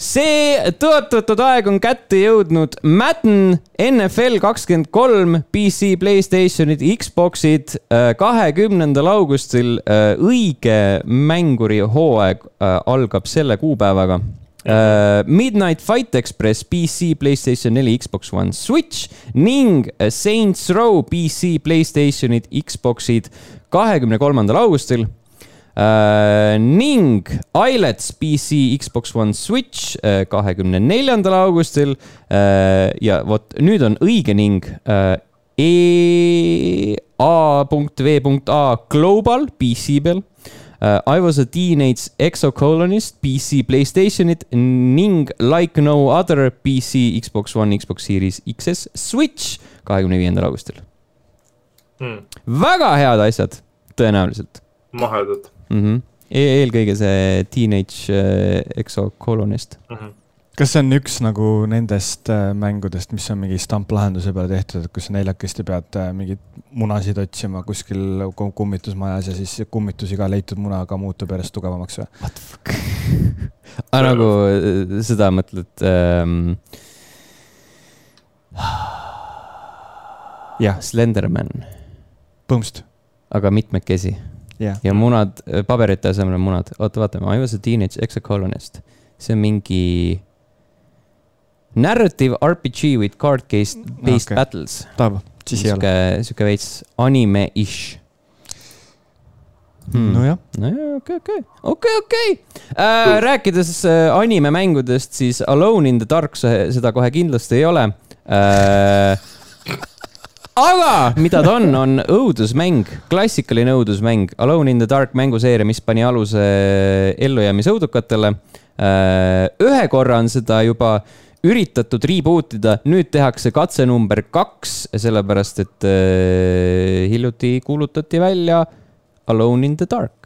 see tõotatud aeg on kätte jõudnud. Madden, NFL kakskümmend kolm, PC, Playstationid, Xboxid uh, kahekümnendal augustil. õige mänguri hooaeg algab selle kuupäevaga Uh, Midnight Fight Express PC, Playstation 4, Xbox One, Switch ning Saints Row PC, Playstationid, Xboxid kahekümne kolmandal augustil uh,. ning Ilets PC, Xbox One, Switch kahekümne uh, neljandal augustil ja vot nüüd on õige ning uh, EA.V.A Global PC peal. I was a teenage exocolonist, PC, Playstationit ning Like no other PC, Xbox One, Xbox Series XS, Switch kahekümne viiendal augustil hmm.. väga head asjad, tõenäoliselt. mahedad mm. -hmm. E eelkõige see teenage uh, exocolonist mm. -hmm kas see on üks nagu nendest äh, mängudest, mis on mingi stamplahenduse peale tehtud, et kus neljakesti pead äh, mingeid munasid otsima kuskil kummitusmajas ja siis kummitus iga leitud munaga muutub järjest tugevamaks või? What the fuck ah, nagu äh, seda mõtled ähm... jah. Slenderman. põhimõtteliselt. aga mitmekesi yeah.. ja munad, paberite asemel on munad. oota, vaatame, I was a teenage exocolonist. see on mingi Narrative RPG with card-based based okay. battles. sihuke, sihuke veits anime-ish hmm.. nojah, nojah, okei, okei, okei, okei. rääkides äh, animemängudest, siis Alone in the Dark seda kohe kindlasti ei ole äh,. aga mida ta on, on õudusmäng, klassikaline õudusmäng, Alone in the Dark mänguseeria, mis pani aluse ellujäämisõudukatele. ühe korra on seda juba üritatud reboot ida, nüüd tehakse katse number kaks, sellepärast et äh, hiljuti kuulutati välja Alone in the Dark.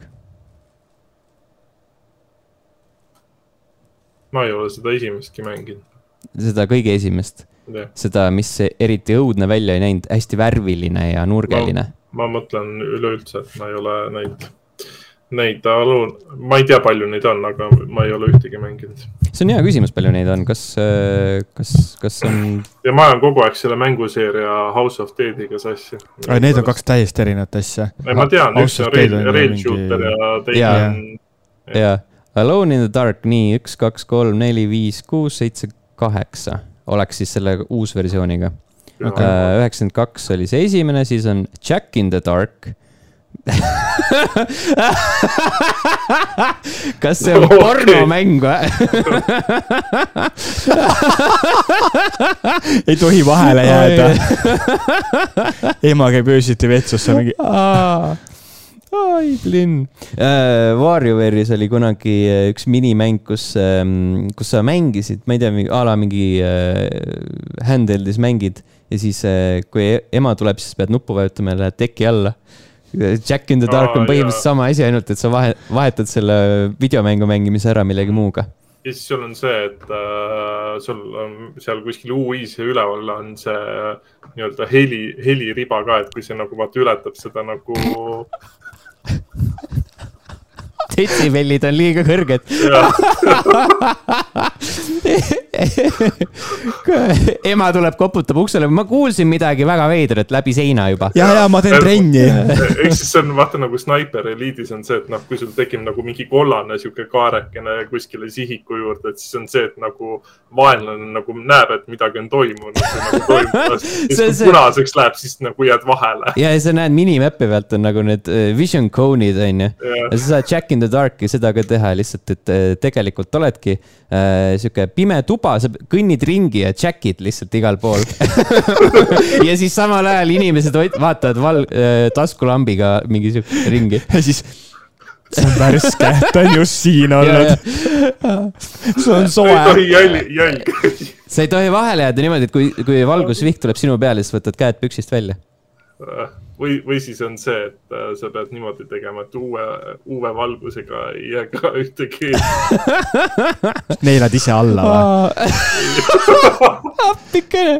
ma ei ole seda esimestki mänginud. seda kõige esimest, jah, seda, mis eriti õudne välja ei näinud, hästi värviline ja nurgeline. ma mõtlen üleüldse, et ma ei ole neid, neid Alone, ma ei tea, palju neid on, aga ma ei ole ühtegi mänginud. see on hea küsimus, palju neid on, kas, kas, kas on, ja ma olen kogu aeg selle mänguseeria House of Deadiga sassi. need on kaks täiesti erinevat asja. ei, ma tean, üks on Rail, Rail Shooter ja teine Jaa. on jaa, Alone in the Dark, nii üks, kaks, kolm, neli, viis, kuus, seitse, kaheksa oleks siis selle uusversiooniga. üheksakümmend kaks oli see esimene, siis on Jack in the Dark. kas see on Okei. pornomäng või? ei tohi vahele jääda. ema käib öösiti vetsus, see on mingi, ai, Blinn. Warrior'is oli kunagi äh, üks minimäng, kus, kus sa mängisid, ma ei tea, a la mingi äh, handheld'is mängid ja siis, kui e- ema tuleb, siis pead nuppu vajutama ja lähed teki alla. Jack in the Dark Aa, on põhimõtteliselt sama asi, ainult et sa vahe, vahetad selle videomängu mängimise ära millegi muuga. ja siis sul on see, et äh, sul on seal kuskil UI-s üleval on see äh, nii-öelda heli, heliriba ka, et kui see nagu vaata ületab seda nagu detsibellid on liiga kõrged. ema tuleb, koputab uksele, ma kuulsin midagi väga veidrat läbi seina juba. ja, ja ma teen trenni. ehk siis see on vaata nagu Sniper Elite'is on see, et noh, kui sul tekib nagu mingi kollane sihuke kaarekene kuskile sihiku juurde, et siis on see, et nagu vaenlane nagu näeb, et midagi on toimunud. Nagu ja See- siis kui punaseks läheb, siis nagu jääd vahele. ja, ja sa näed minimäpi pealt on nagu need äh, vision cone'id onju. ja sa saad Jack in the Dark'i seda ka teha lihtsalt, et äh, tegelikult oledki äh, sihuke pime tuba, sa kõnnid ringi ja Jack'id lihtsalt igal pool. ja siis samal ajal inimesed vaatavad val- äh, taskulambiga mingi sihuke ringi. ja siis, see on värske, ta on just siin olnud. sul on ei soe. tohi jälg, jälg. sa ei tohi vahele jääda niimoodi, et kui, kui valgusvihk tuleb sinu peale, siis võtad käed püksist välja. või, või siis on see, et äh, sa pead niimoodi tegema, et uue, uue valgusega ei jää ka ühtegi. neelad ise alla või? appikene,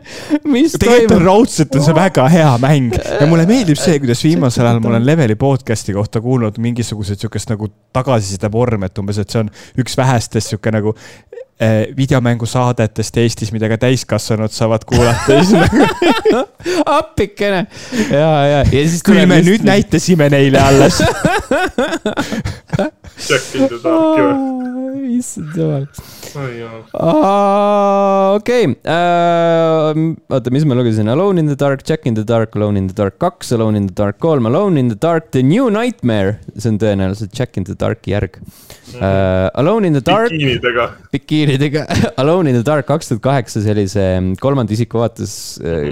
mis tegelikult toimub? raudselt on see väga hea mäng ja mulle meeldib see, kuidas viimasel ajal ma olen Leveli podcast'i kohta kuulnud mingisugused siukest nagu tagasiside vorm, et umbes, et see on üks vähestest sihuke nagu eh, videomängusaadetest Eestis, mida ka täiskasvanud saavad kuulata appikene ja, ja. Küll me nüüd. näitasime neile alles. Jack in the Darki või? issand jumal. okei, oota, mis ma lugesin, Alone in the Dark, Jack in the Dark, Alone in the Dark kaks, Alone in the Dark kolm, Alone in the Dark, The New Nightmare, see on tõenäoliselt Jack in the Darki järg uh,. Alone in the Dark, bikiinidega. bikiinidega, Alone in the Dark kaks tuhat kaheksa, see oli see kolmanda isiku vaates uh,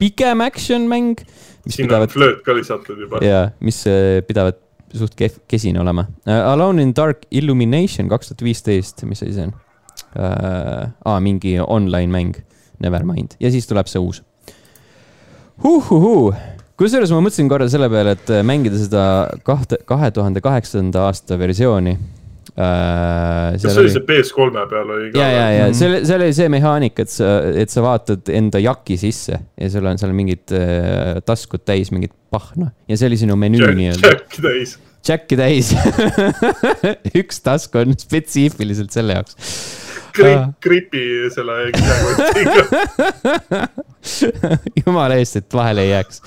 pikem action mäng, mis sinna on pidavat flööt ka lisatud juba. ja mis äh, pidavat suht kehv, kesine olema uh,. Alone in Dark Illumination kaks tuhat viisteist, mis asi see on uh,? aa, mingi online mäng, Nevermind ja siis tuleb see uus huh,. kusjuures ma mõtlesin korra selle peale, et mängida seda kahte, kahe tuhande kaheksanda aasta versiooni. Kas see oli see PS3-e peal oli ka? ja, ja, ja oli, see oli see mehaanika, et sa, et sa vaatad enda jaki sisse ja sul on seal mingid äh, taskud täis mingit pahna ja see oli sinu menüü nii-öelda. Jack täis. Jacki täis. üks task on spetsiifiliselt selle jaoks. Grip, gripi selle kilekotiga. jumala eest, et vahele ei jääks.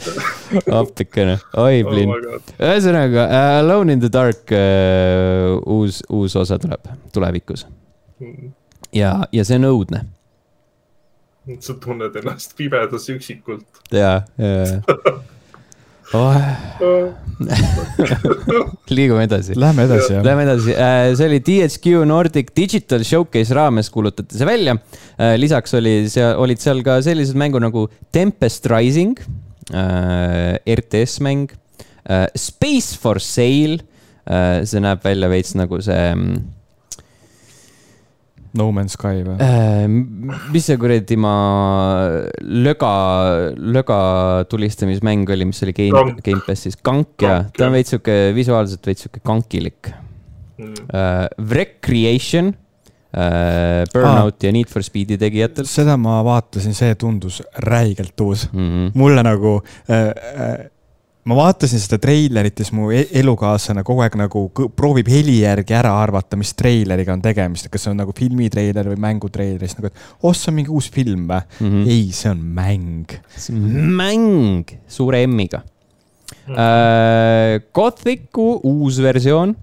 appikene, oi oh plinn. god. ühesõnaga uh, Alone in the Dark uh, uus, uus osa tuleb tulevikus ja, ja see on õudne. sa tunned ennast pimedas üksikult. ja, ja oh. liigume edasi. Lähme edasi, jah. Lähme edasi, see oli THQ Nordic Digital Showcase raames kuulutati see välja. lisaks oli seal, olid seal ka sellised mängu nagu Tempest Rising, RTS mäng, Space for Sale. see näeb välja veits nagu see mm, No Man's Sky või äh,? mis see kuradi ma löga, löga tulistamismäng oli, mis oli Game, Gamepassis, Kank ja, ta on veits sihuke visuaalselt veits sihuke kankilik mm.. Uh, Wreck Creation uh,, Burnout ah, ja Need for Speedi tegijatelt. seda ma vaatasin, see tundus räigelt uus mm. -hmm. mulle nagu äh, ma vaatasin seda treilerit ja siis mu e-, elukaaslane kogu aeg nagu proovib heli järgi ära arvata, mis treileriga on tegemist, et kas see on nagu filmitreiler või mängutreiler, siis nagu, et oh, see on mingi uus film või mm? -hmm. ei, see on mäng. mäng suure M-iga mm. -hmm. Uh, Gothicu uus versioon.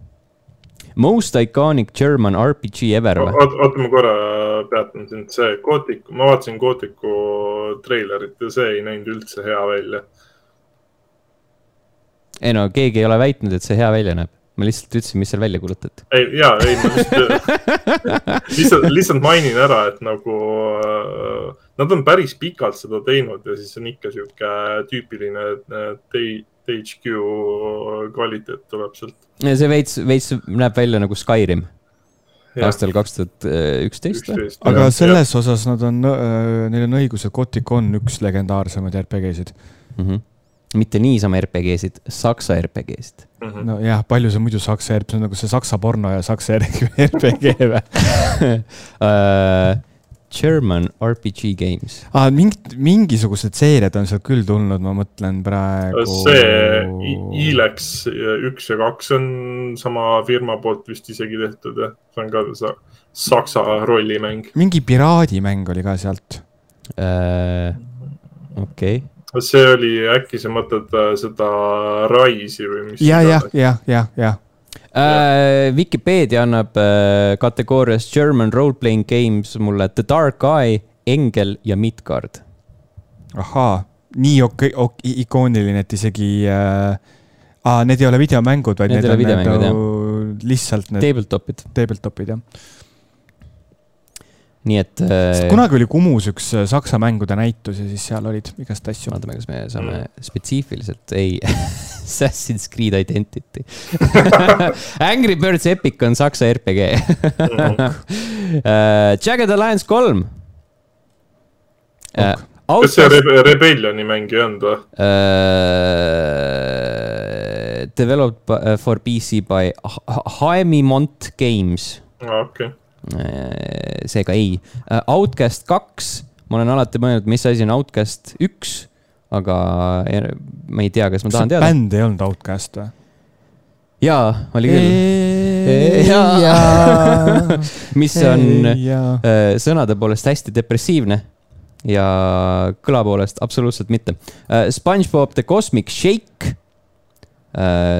Most iconic German RPG ever või? oota, ma korra peatan sind, see Gothic, ma vaatasin Gothicu treilerit ja see ei näinud üldse hea välja ei no keegi ei ole väitnud, et see hea välja näeb. ma lihtsalt ütlesin, mis seal välja kuulutati. ei, ja, ei, ma lihtsalt, lihtsalt, lihtsalt mainin ära, et nagu äh, nad on päris pikalt seda teinud ja siis on ikka sihuke tüüpiline THQ kvaliteet tuleb sealt. see veits, veits näeb välja nagu Skyrim Ja. aastal kaks tuhat üksteist või? aga selles osas nad on, neil on õigus, et Gothic on üks legendaarsemaid RPG-sid mm. -hmm mitte niisama RPG-sid, saksa RPG-sid mm -hmm.. nojah, palju see muidu saksa RPG, see on nagu see saksa porno ja saksa RPG või uh, German RPG games ah,. mingid, mingisugused seeriad on sealt küll tulnud, ma mõtlen praegu. see Ilex üks ja kaks on sama firma poolt vist isegi tehtud jah, see on ka see saksa rollimäng. mingi piraadimäng oli ka sealt uh,. okei okay see oli, äkki sa mõtled äh, seda Rise'i või mis? ja, ja, ja, ja, ja. Äh, Vikipeedia annab äh, kategoorias German role-playing games mulle The Dark Eye, Engel ja Midgard. ahaa, nii ok-, ok, ikooniline, et isegi äh,, aa, need ei ole videomängud, vaid need, need on nagu lihtsalt need. Tabletopid. Tabletopid, jah nii et äh,. kunagi oli Kumus üks äh, saksa mängude näitus ja siis seal olid igast asju. vaatame, kas me saame mm. spetsiifiliselt, ei Assassin's Creed Identity Angry Birds Epic on saksa RPG uh, Jagged Alliance kolm uh,. kas see Rebe Rebellioni mäng ei olnud või uh,? Developed for PC by Haemimont Games. okei okay Äh, seega ei. Äh, Outcast kaks, ma olen alati mõelnud, mis asi on Outcast üks, aga ma ei tea, kas ma tahan teada. bänd ei olnud Outcast või? jaa, oli küll. mis on äh, sõnade poolest hästi depressiivne ja kõla poolest absoluutselt mitte. SpongeBob the Cosmic Shake Äh,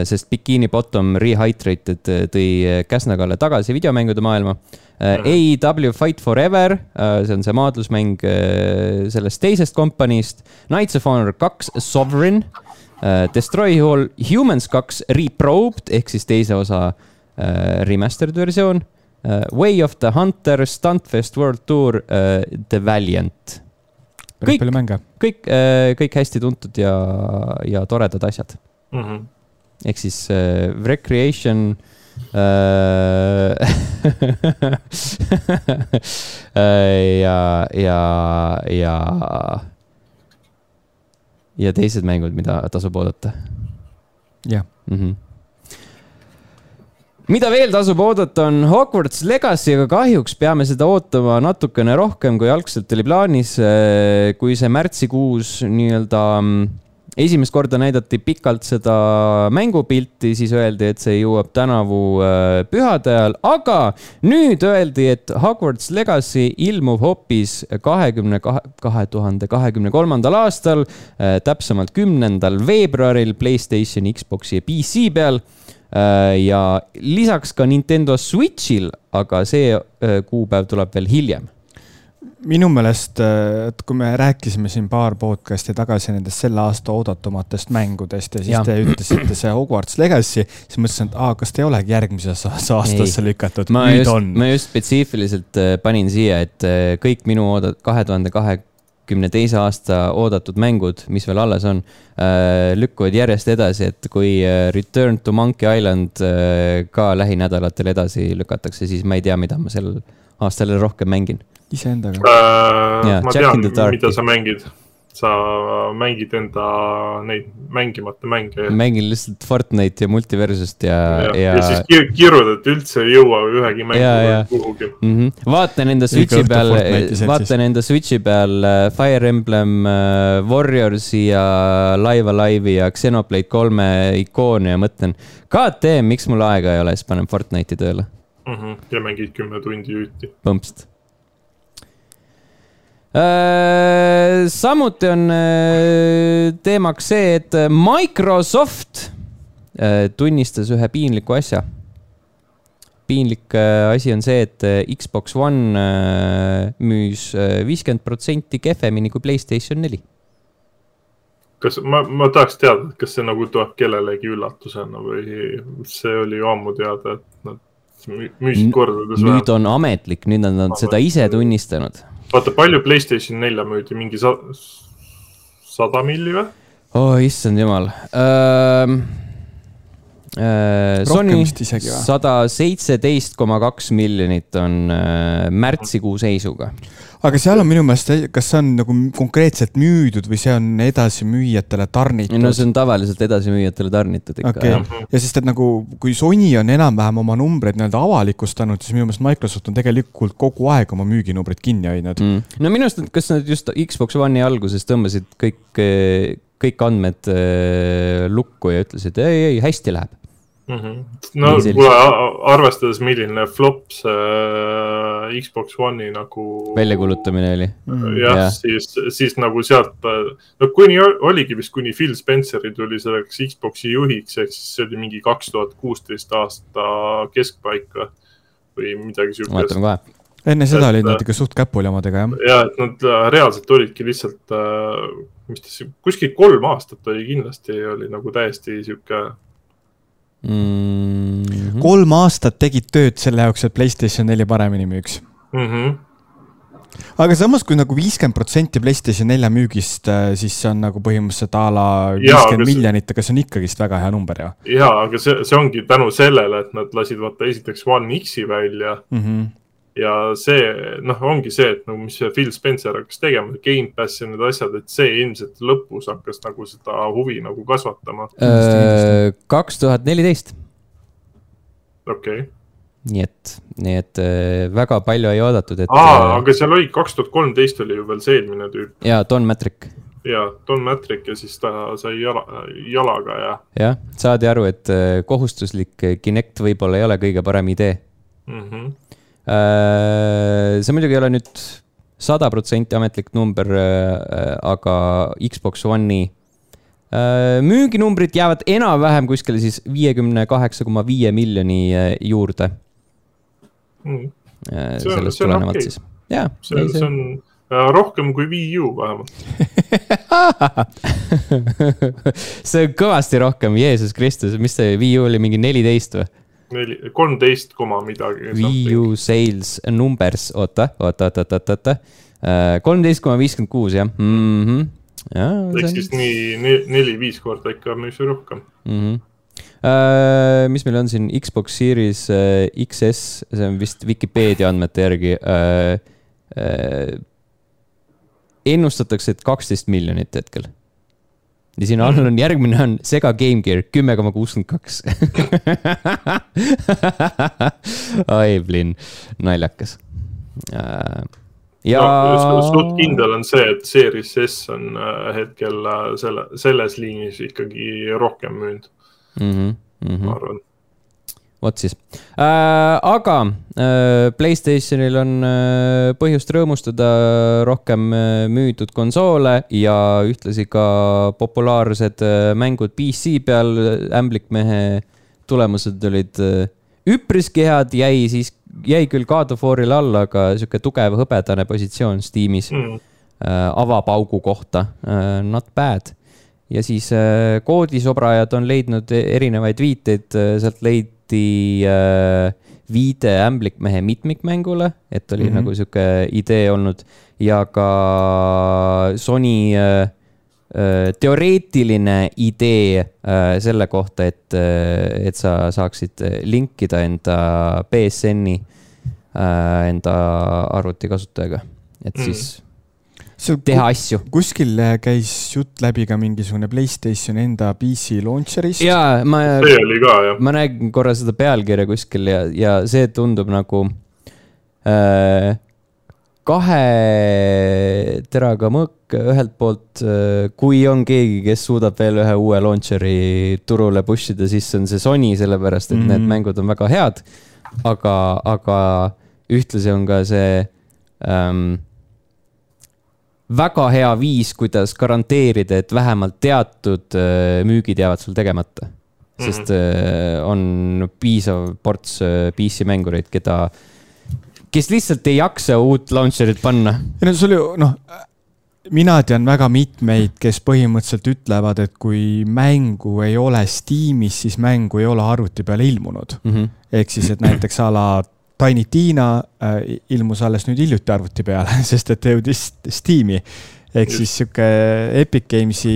sest Bikini Bottom Rehydrated äh, tõi äh, Käsna-Kalle tagasi videomängude maailma. AEW Fight Forever, see on see maadlusmäng sellest teisest kompaniist. Knights of Honor kaks, Sovereign. Destroy All Humans kaks, Reprobed ehk siis teise osa remastered versioon. Way of the Hunter, Stuntfest World Tour, The Valiant. kõik, kõik, kõik hästi tuntud ja, ja toredad asjad mm. -hmm ehk siis äh, recreation äh, äh, ja, ja, ja, ja teised mängud, mida tasub oodata. jah mm -hmm mida veel tasub oodata, on Hogwarts Legacy, aga kahjuks peame seda ootama natukene rohkem, kui algselt oli plaanis. Äh, kui see märtsikuus nii-öelda mm, esimest korda näidati pikalt seda mängupilti, siis öeldi, et see jõuab tänavu äh, pühade ajal, aga nüüd öeldi, et Hogwarts Legacy ilmub hoopis kahekümne kahe, kahe tuhande kahekümne kolmandal aastal, äh, täpsemalt kümnendal veebruaril Playstationi, Xbox'i ja PC peal. Äh, ja lisaks ka Nintendo Switch'il, aga see kuupäev tuleb veel hiljem minu meelest, et kui me rääkisime siin paar podcast'i tagasi nendest selle aasta oodatumatest mängudest ja siis ja. te ütlesite see Hogwarts Legacy, siis mõtlesin, et aa, kas te ei olegi järgmisesse aastasse lükatud, nüüd just, on. ma just spetsiifiliselt äh, panin siia, et äh, kõik minu oodat-, kahe tuhande kahekümne teise aasta oodatud mängud, mis veel alles on, äh, lükkuvad järjest edasi, et kui Return to Monkey Island ka lähinädalatel edasi lükatakse, siis ma ei tea, mida ma sel aastal rohkem mängin iseendaga äh,? ma Jack tean, mida sa mängid. sa mängid enda neid mängimata mänge. mängin lihtsalt Fortnite'i ja Multiversust ja, ja, ja. ja siis kir kirjutad, üldse ei jõua ühegi mänguga kuhugi mm. -hmm. vaatan enda Switch'i peal, vaatan enda Switch'i peal Fire Emblem äh, Warriorsi ja Live Alive'i ja Xenoblade kolme ikoone ja mõtlen, KTM, miks mul aega ei ole, siis panen Fortnite'i tööle mm. -hmm. ja mängid kümme tundi jutti. põmpst Äh, samuti on äh, teemaks see, et Microsoft äh, tunnistas ühe piinliku asja. piinlik asi on see, et Xbox One müüs viiskümmend protsenti kehvemini kui Playstation neli. kas ma, ma tahaks teada, kas see nagu tuleb kellelegi üllatusena või see oli ju ammu teada, et nad müüsid kordades nüüd on ametlik, nüüd on nad seda ise tunnistanud vaata, palju Playstation nelja müüdi, mingi sa sada milli või? oh issand jumal uh,. Uh, Sony sada seitseteist koma kaks miljonit on uh, märtsikuu seisuga. Aga seal on minu meelest, kas see on nagu konkreetselt müüdud või see on edasimüüjatele tarnitud? no see on tavaliselt edasimüüjatele tarnitud ikka okay.. ja sest, et nagu kui Sony on enam-vähem oma numbreid nii-öelda avalikustanud, siis minu meelest Microsoft on tegelikult kogu aeg oma müüginumbrid kinni hoidnud. Mm.. no minu arust, kas nad just Xbox One'i alguses tõmbasid kõik, kõik andmed äh, lukku ja ütlesid ei, ei, hästi läheb mm. -hmm. no kuule, arvestades, milline flop see äh, Xbox One'i nagu. väljakuulutamine oli mm.. jah ja., siis, siis nagu sealt, no kuni oligi vist kuni Phil Spenceri tuli selleks Xbox'i juhiks, ehk siis see oli mingi kaks tuhat kuusteist aasta keskpaik või midagi siukest. vaatame kohe enne seda et, olid nad ikka suht käpuli omadega, jah? ja, et nad äh, reaalselt olidki lihtsalt, äh, mis ta siis, kuskil kolm aastat oli kindlasti, oli nagu täiesti sihuke mm. -hmm. kolm aastat tegid tööd selle jaoks, et Playstation neli paremini müüks mm. -hmm aga samas, kui nagu viiskümmend protsenti Playstation nelja müügist, äh, siis see on nagu põhimõtteliselt a la viiskümmend miljonit, aga see on ikkagist väga hea number ju. ja, aga see, see ongi tänu sellele, et nad lasid vaata esiteks One X-i välja mm. -hmm ja see, noh, ongi see, et nagu, mis Phil Spencer hakkas tegema, Gamepass ja need asjad, et see ilmselt lõpus hakkas nagu seda huvi nagu kasvatama. Äh, kaks tuhat neliteist. okei okay. nii et, nii et äh, väga palju ei oodatud, et. aa, äh, aga seal oli, kaks tuhat kolmteist oli ju veel see eelmine tüüp. jaa, Don Matrick ja Don Matrick ja siis ta sai jala, jalaga ja. jah, saadi aru, et kohustuslik Kinect võib-olla ei ole kõige parem idee mm. -hmm see muidugi ei ole nüüd sada protsenti ametlik number, äh, aga Xbox One'i äh, müüginumbrid jäävad enam-vähem kuskile siis viiekümne kaheksa koma viie miljoni juurde mm.. sellest tulenevalt okay. siis, jaa. see, see on rohkem kui Wii U vähemalt see on kõvasti rohkem, Jeesus Kristus, mis see Wii U oli, mingi neliteist või? Neli, kolmteist koma midagi. Wii U sales numbers, oota, oota, oota, oota, oota. Äh, kolmteist koma viiskümmend kuus, jah mm -hmm.. ehk siis nii neli-viis korda ikka müüs rohkem mm. -hmm. Uh, mis meil on siin Xbox Series uh, XS, see on vist Vikipeedia andmete järgi uh,. Uh, ennustatakse, et kaksteist miljonit hetkel ja siin all on järgmine on Sega Game Gear kümme koma kuuskümmend kaks. oi, Blin, naljakas. Äh, ja no,. suht kindel on see, et Series S on äh, hetkel äh, selle, selles liinis ikkagi rohkem müünud mm. -hmm, mm -hmm. ma arvan vot siis äh,. aga äh, Playstationil on äh, põhjust rõõmustada rohkem äh, müüdud konsoole ja ühtlasi ka populaarsed äh, mängud PC peal. ämblikmehe tulemused olid äh, üpriski head, jäi siis jäi küll God of War'ile alla, aga sihuke tugev hõbedane positsioon Steamis mm. äh, avapaugu kohta äh,, not bad. ja siis äh, koodisobrajad on leidnud erinevaid viiteid äh,, sealt leiti äh, viide ämblikmehe mitmikmängule, et oli mm -hmm. nagu sihuke idee olnud ja ka Sony äh, äh, teoreetiline idee äh, selle kohta, et, et sa saaksid linkida enda BSN-i enda arvuti kasutajaga, et mm. siis seal teha asju. kuskil käis jutt läbi ka mingisugune Playstationi enda PC launcher'ist. jaa, ma. see oli ka, jah. ma nägin korra seda pealkirja kuskil ja, ja see tundub nagu äh, kahe teraga mõõk ühelt poolt, äh, kui on keegi, kes suudab veel ühe uue launcher'i turule push ida, siis see on see Sony, sellepärast et mm -hmm. need mängud on väga head. aga, aga ühtlasi on ka see ähm, väga hea viis, kuidas garanteerida, et vähemalt teatud äh, müügid jäävad sul tegemata. sest mm -hmm. on piisav ports äh, PC mängureid, keda, kes lihtsalt ei jaksa uut launcher'it panna. ei no sul ju noh, mina tean väga mitmeid, kes põhimõtteliselt ütlevad, et kui mängu ei ole Steamis, siis mängu ei ole arvuti peale ilmunud mm. -hmm. ehk siis, et näiteks a la Tiny Tina äh, ilmus alles nüüd hiljuti arvuti peale, sest et jõudis Steam'i. ehk siis sihuke Epic Games'i,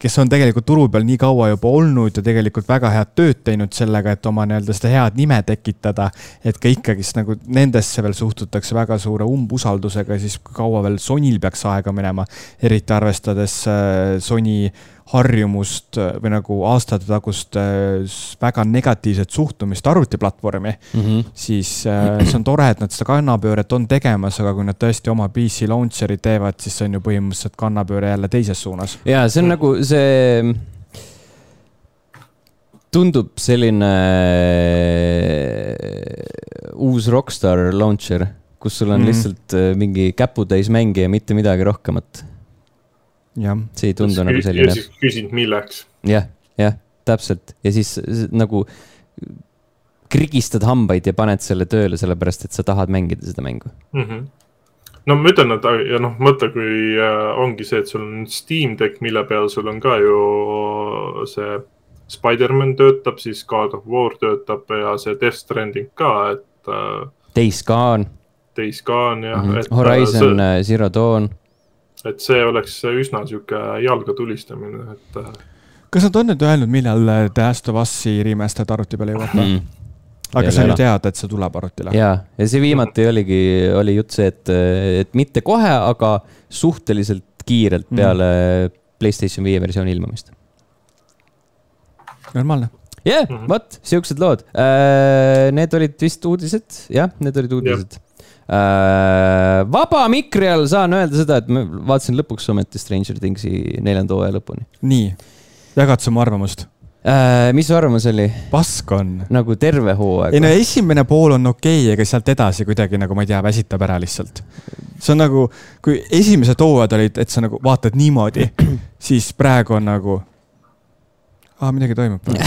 kes on tegelikult turu peal nii kaua juba olnud ja tegelikult väga head tööd teinud sellega, et oma nii-öelda seda head nime tekitada. et ka ikkagist nagu nendesse veel suhtutakse väga suure umbusaldusega, siis kaua veel Sonyl peaks aega minema. eriti arvestades äh, Sony harjumust äh, või nagu aastatetagust äh, väga negatiivset suhtumist arvutiplatvormi mm, -hmm. siis äh, see on tore, et nad seda kannapööret on tegemas, aga kui nad tõesti oma PC launcher'i teevad, siis see on ju põhimõtteliselt kannapööre jälle teises suunas. ja see on nagu see tundub selline uus Rockstar launcher, kus sul on mm -hmm. lihtsalt mingi käputäis mänge ja mitte midagi rohkemat see ei tundu nagu selline. ja siis küsid, milleks. jah, jah, täpselt ja siis nagu krigistad hambaid ja paned selle tööle, sellepärast et sa tahad mängida seda mängu mm. -hmm. no ma ütlen, et ja noh, mõtle, kui äh, ongi see, et sul on Steam Deck, mille peal sul on ka ju see Spider-man töötab, siis God of War töötab ja see Death Stranding ka, et äh,. Days Gone. Days Gone jah mm. -hmm. Horizon see... Zero Dawn et see oleks üsna sihuke jalga tulistamine, et. Äh, kas nad on nüüd öelnud, millal The Last of Us'i remastered arvuti peale jõuab mm.? aga see on ju teada, et see tuleb arvutile. ja, ja see viimati oligi, oli jutt see, et, et mitte kohe, aga suhteliselt kiirelt mhm. peale mm. Playstation viie versiooni ilmumist. normaalne jah yeah, mm -hmm., vot siuksed lood. Äh, need olid vist uudised, jah, need olid uudised yeah äh,. Vaba mikri all saan öelda seda, et ma vaatasin lõpuks ometi Stranger Thingsi neljanda hooaja lõpuni. nii, jagad sa oma arvamust? Äh, mis su arvamus oli? pask on. nagu terve hooaeg? ei no esimene pool on okei okay,, aga sealt edasi kuidagi nagu ma ei tea, väsitab ära lihtsalt. see on nagu, kui esimesed hooajad olid, et sa nagu vaatad niimoodi, siis praegu on nagu. aa, midagi toimub praegu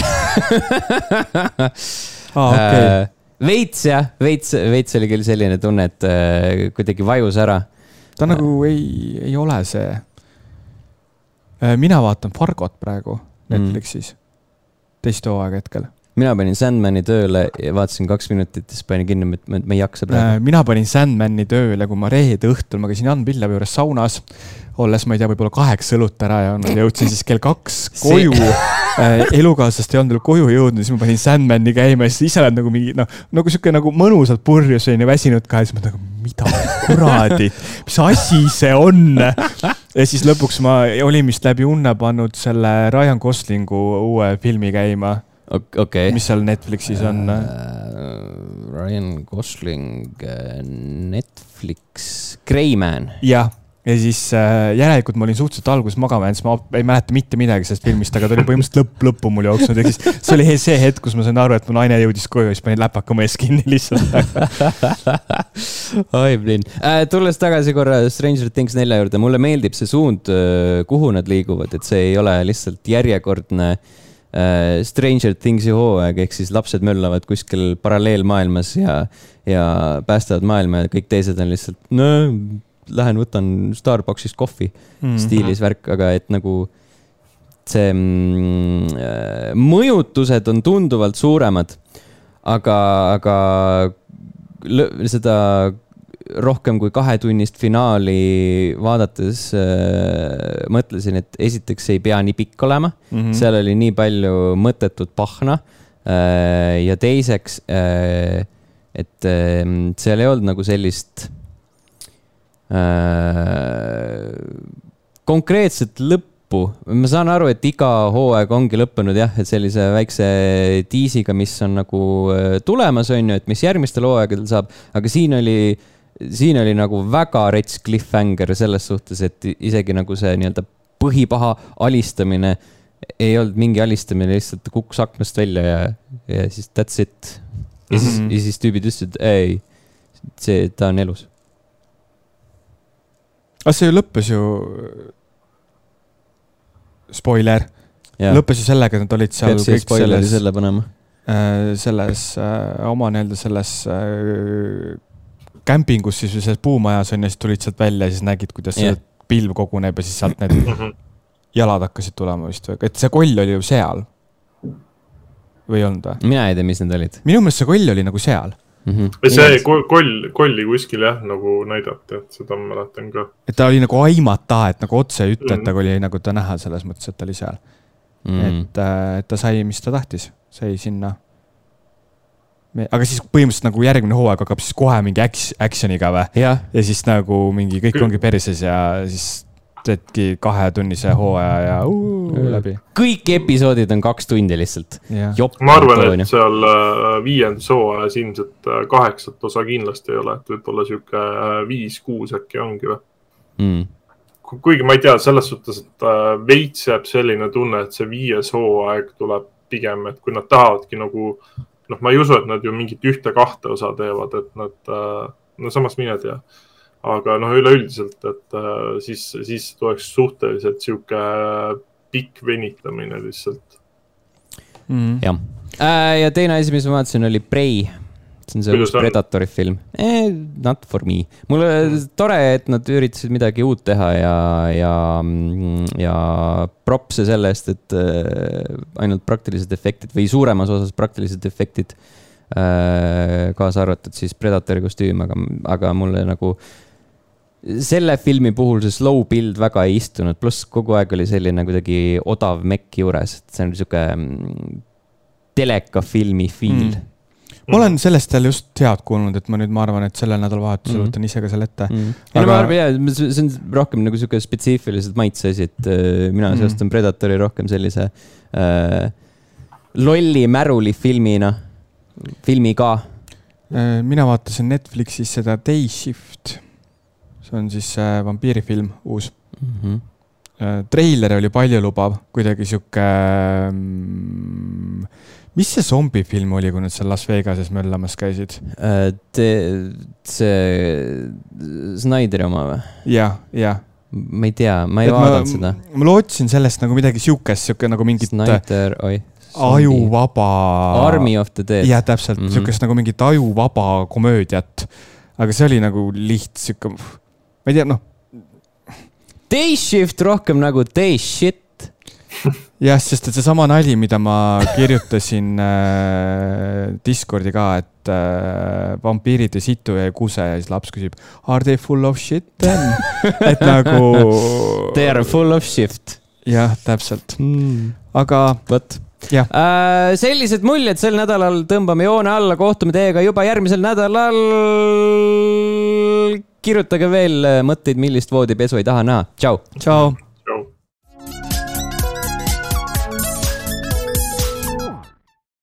aa, okei okay. Veits jah, veits, veits oli küll selline tunne, et äh, kuidagi vajus ära. ta nagu ei, ei ole see. Äh, mina vaatan Fargot praegu mm. Netflixis mm., teist hooaega hetkel mina panin Sandmani tööle ja vaatasin kaks minutit ja siis panin kinni, et ma ei jaksa praegu. Äh, mina panin Sandmani tööle, kui ma reede õhtul, ma käisin Jan Pillevi juures saunas, olles, ma ei tea, võib-olla kaheksa õlut ära joonud, jõudsin siis kell kaks koju äh, elukaaslast ei olnud veel koju jõudnud, siis ma panin Sandmani käima ja siis ise oled nagu mingi noh, nagu sihuke nagu mõnusalt purjus selline väsinud ka ja siis ma nagu, mida kuradi, mis asi see on? ja siis lõpuks ma olin vist läbi unne pannud selle Ryan Goslingu uue filmi käima okay.. mis seal Netflixis on uh,? Ryan Gosling, äh, Netflix, Greyman. jah ja siis äh, järelikult ma olin suhteliselt alguses magama jäänud, siis ma ei mäleta mitte midagi sellest filmist, aga ta oli põhimõtteliselt lõpp lõppu mul jooksnud, ehk siis see oli see hetk, kus ma sain aru, et mu naine jõudis koju ja siis panin läpaka oma ees kinni lihtsalt oi, Blin äh,. tulles tagasi korra Stranger Things nelja juurde, mulle meeldib see suund, kuhu nad liiguvad, et see ei ole lihtsalt järjekordne äh, Stranger Things'i hooaeg, ehk siis lapsed möllavad kuskil paralleelmaailmas ja, ja päästavad maailma ja kõik teised on lihtsalt, no lähen võtan Starbucksist kohvi mm -hmm. stiilis värk, aga et nagu see mm, äh, mõjutused on tunduvalt suuremad. aga, aga seda rohkem kui kahetunnist finaali vaadates äh, mõtlesin, et esiteks ei pea nii pikk olema mm, -hmm. seal oli nii palju mõttetut pahna äh,. ja teiseks äh,, et äh, seal ei olnud nagu sellist äh, konkreetset lõppu lõppu. ma saan aru, et iga hooaeg ongi lõppenud jah, et sellise väikse diisiga, mis on nagu äh, tulemas, on ju, et mis järgmistel hooaegadel saab, aga siin oli, siin oli nagu väga rets cliffhanger selles suhtes, et isegi nagu see nii-öelda põhipaha alistamine ei olnud mingi alistamine, lihtsalt kukkus aknast välja ja, ja siis that's it. ja siis mm, -hmm. ja siis tüübid ütlesid, ei, see, ta on elus. aga see ju lõppes ju spoiler, lõppes ju sellega, et nad olid seal Pead kõik selles, selle panema äh,, selles äh, oma nii-öelda selles äh, kämpingus siis või selles puumajas on ju, siis tulid sealt välja ja siis nägid, kuidas yeah. pilv koguneb ja siis sealt need mhm. jalad hakkasid tulema vist või, et see koll oli ju seal. või ei olnud või? mina ei tea, mis need olid. minu meelest see koll oli nagu seal mm. -hmm. see koll, kolli kuskil jah, nagu näidati, et seda ma mäletan ka. et ta oli nagu aimata, et nagu otse ei ütle mm, -hmm. et ta oli nagu ta näha selles mõttes, et ta oli seal mm. -hmm. et, äh, et ta sai, mis ta tahtis, sai sinna. Aga siis põhimõtteliselt nagu järgmine hooaeg hakkab siis kohe mingi act-, action'iga või? ja siis nagu mingi kõik ongi perses ja siis teedki kahetunnise hooaja ja uu, läbi. kõik episoodid on kaks tundi lihtsalt. ma arvan, et seal äh, viiendas hooajas ilmselt äh, kaheksat osa kindlasti ei ole, et võib-olla sihuke äh, viis-kuus äkki ongi või mm.? kuigi ma ei tea, selles suhtes, et veits jääb selline tunne, et see viies hooaeg tuleb pigem, et kui nad tahavadki nagu noh, ma ei usu, et nad ju mingit ühte-kahte osa teevad, et nad, no samas mine tea. Aga noh, üleüldiselt, et äh, siis, siis tuleks suhteliselt sihuke pikk venitamine lihtsalt. Mm.. jah. Äh,, ja teine asi, mis ma vaatasin, oli Prey. See on see uus Predatori film eh,. Not for me. mulle mm. tore, et nad üritasid midagi uut teha ja, ja, ja propse selle eest, et äh, ainult praktilised efektid või suuremas osas praktilised efektid äh,. kaasa arvatud siis Predatori kostüüm, aga, aga mulle nagu selle filmi puhul see slow build väga ei istunud, pluss kogu aeg oli selline kuidagi odav mekk juures, et see on sihuke mm, telekafilmi feel mm ma olen sellest jälle just head kuulnud, et ma nüüd, ma arvan, et sellel nädalavahetusel mm. võtan ise ka selle ette mm.. Aga... ei no ma arvan jaa, see on rohkem nagu sihuke spetsiifiliselt maitse asi, et äh, mina mm. seostan Predatori rohkem sellise äh, lolli märuli filmina, filmiga äh,. mina vaatasin Netflixis seda Day Shift see on siis äh, vampiirifilm, uus mm. -hmm. treiler oli paljulubav, kuidagi sihuke mm,. Mis see zombifilm oli, kui nad seal Las Vegases möllamas käisid äh,? see Snyderi oma või? jah, jah ma ei tea, ma ei vaadanud seda. ma lootsin sellest nagu midagi siukest, sihuke nagu mingit. Snyder, oi. ajuvaba. Army of the Dead. jah, täpselt mm -hmm., siukest nagu mingit ajuvaba komöödiat. aga see oli nagu liht sihuke ma ei tea, noh. Day shift rohkem nagu day shit jah, sest et seesama nali, mida ma kirjutasin äh, Discordi ka, et äh, vampiirid ei situ ja kuse ja siis laps küsib, are they full of shit then et nagu. They are full of shift. jah, täpselt mm., aga. vot Äh, sellised muljed sel nädalal tõmbame joone alla, kohtume teiega juba järgmisel nädalal. kirjutage veel mõtteid, millist voodipesu ei taha näha. tšau. tšau.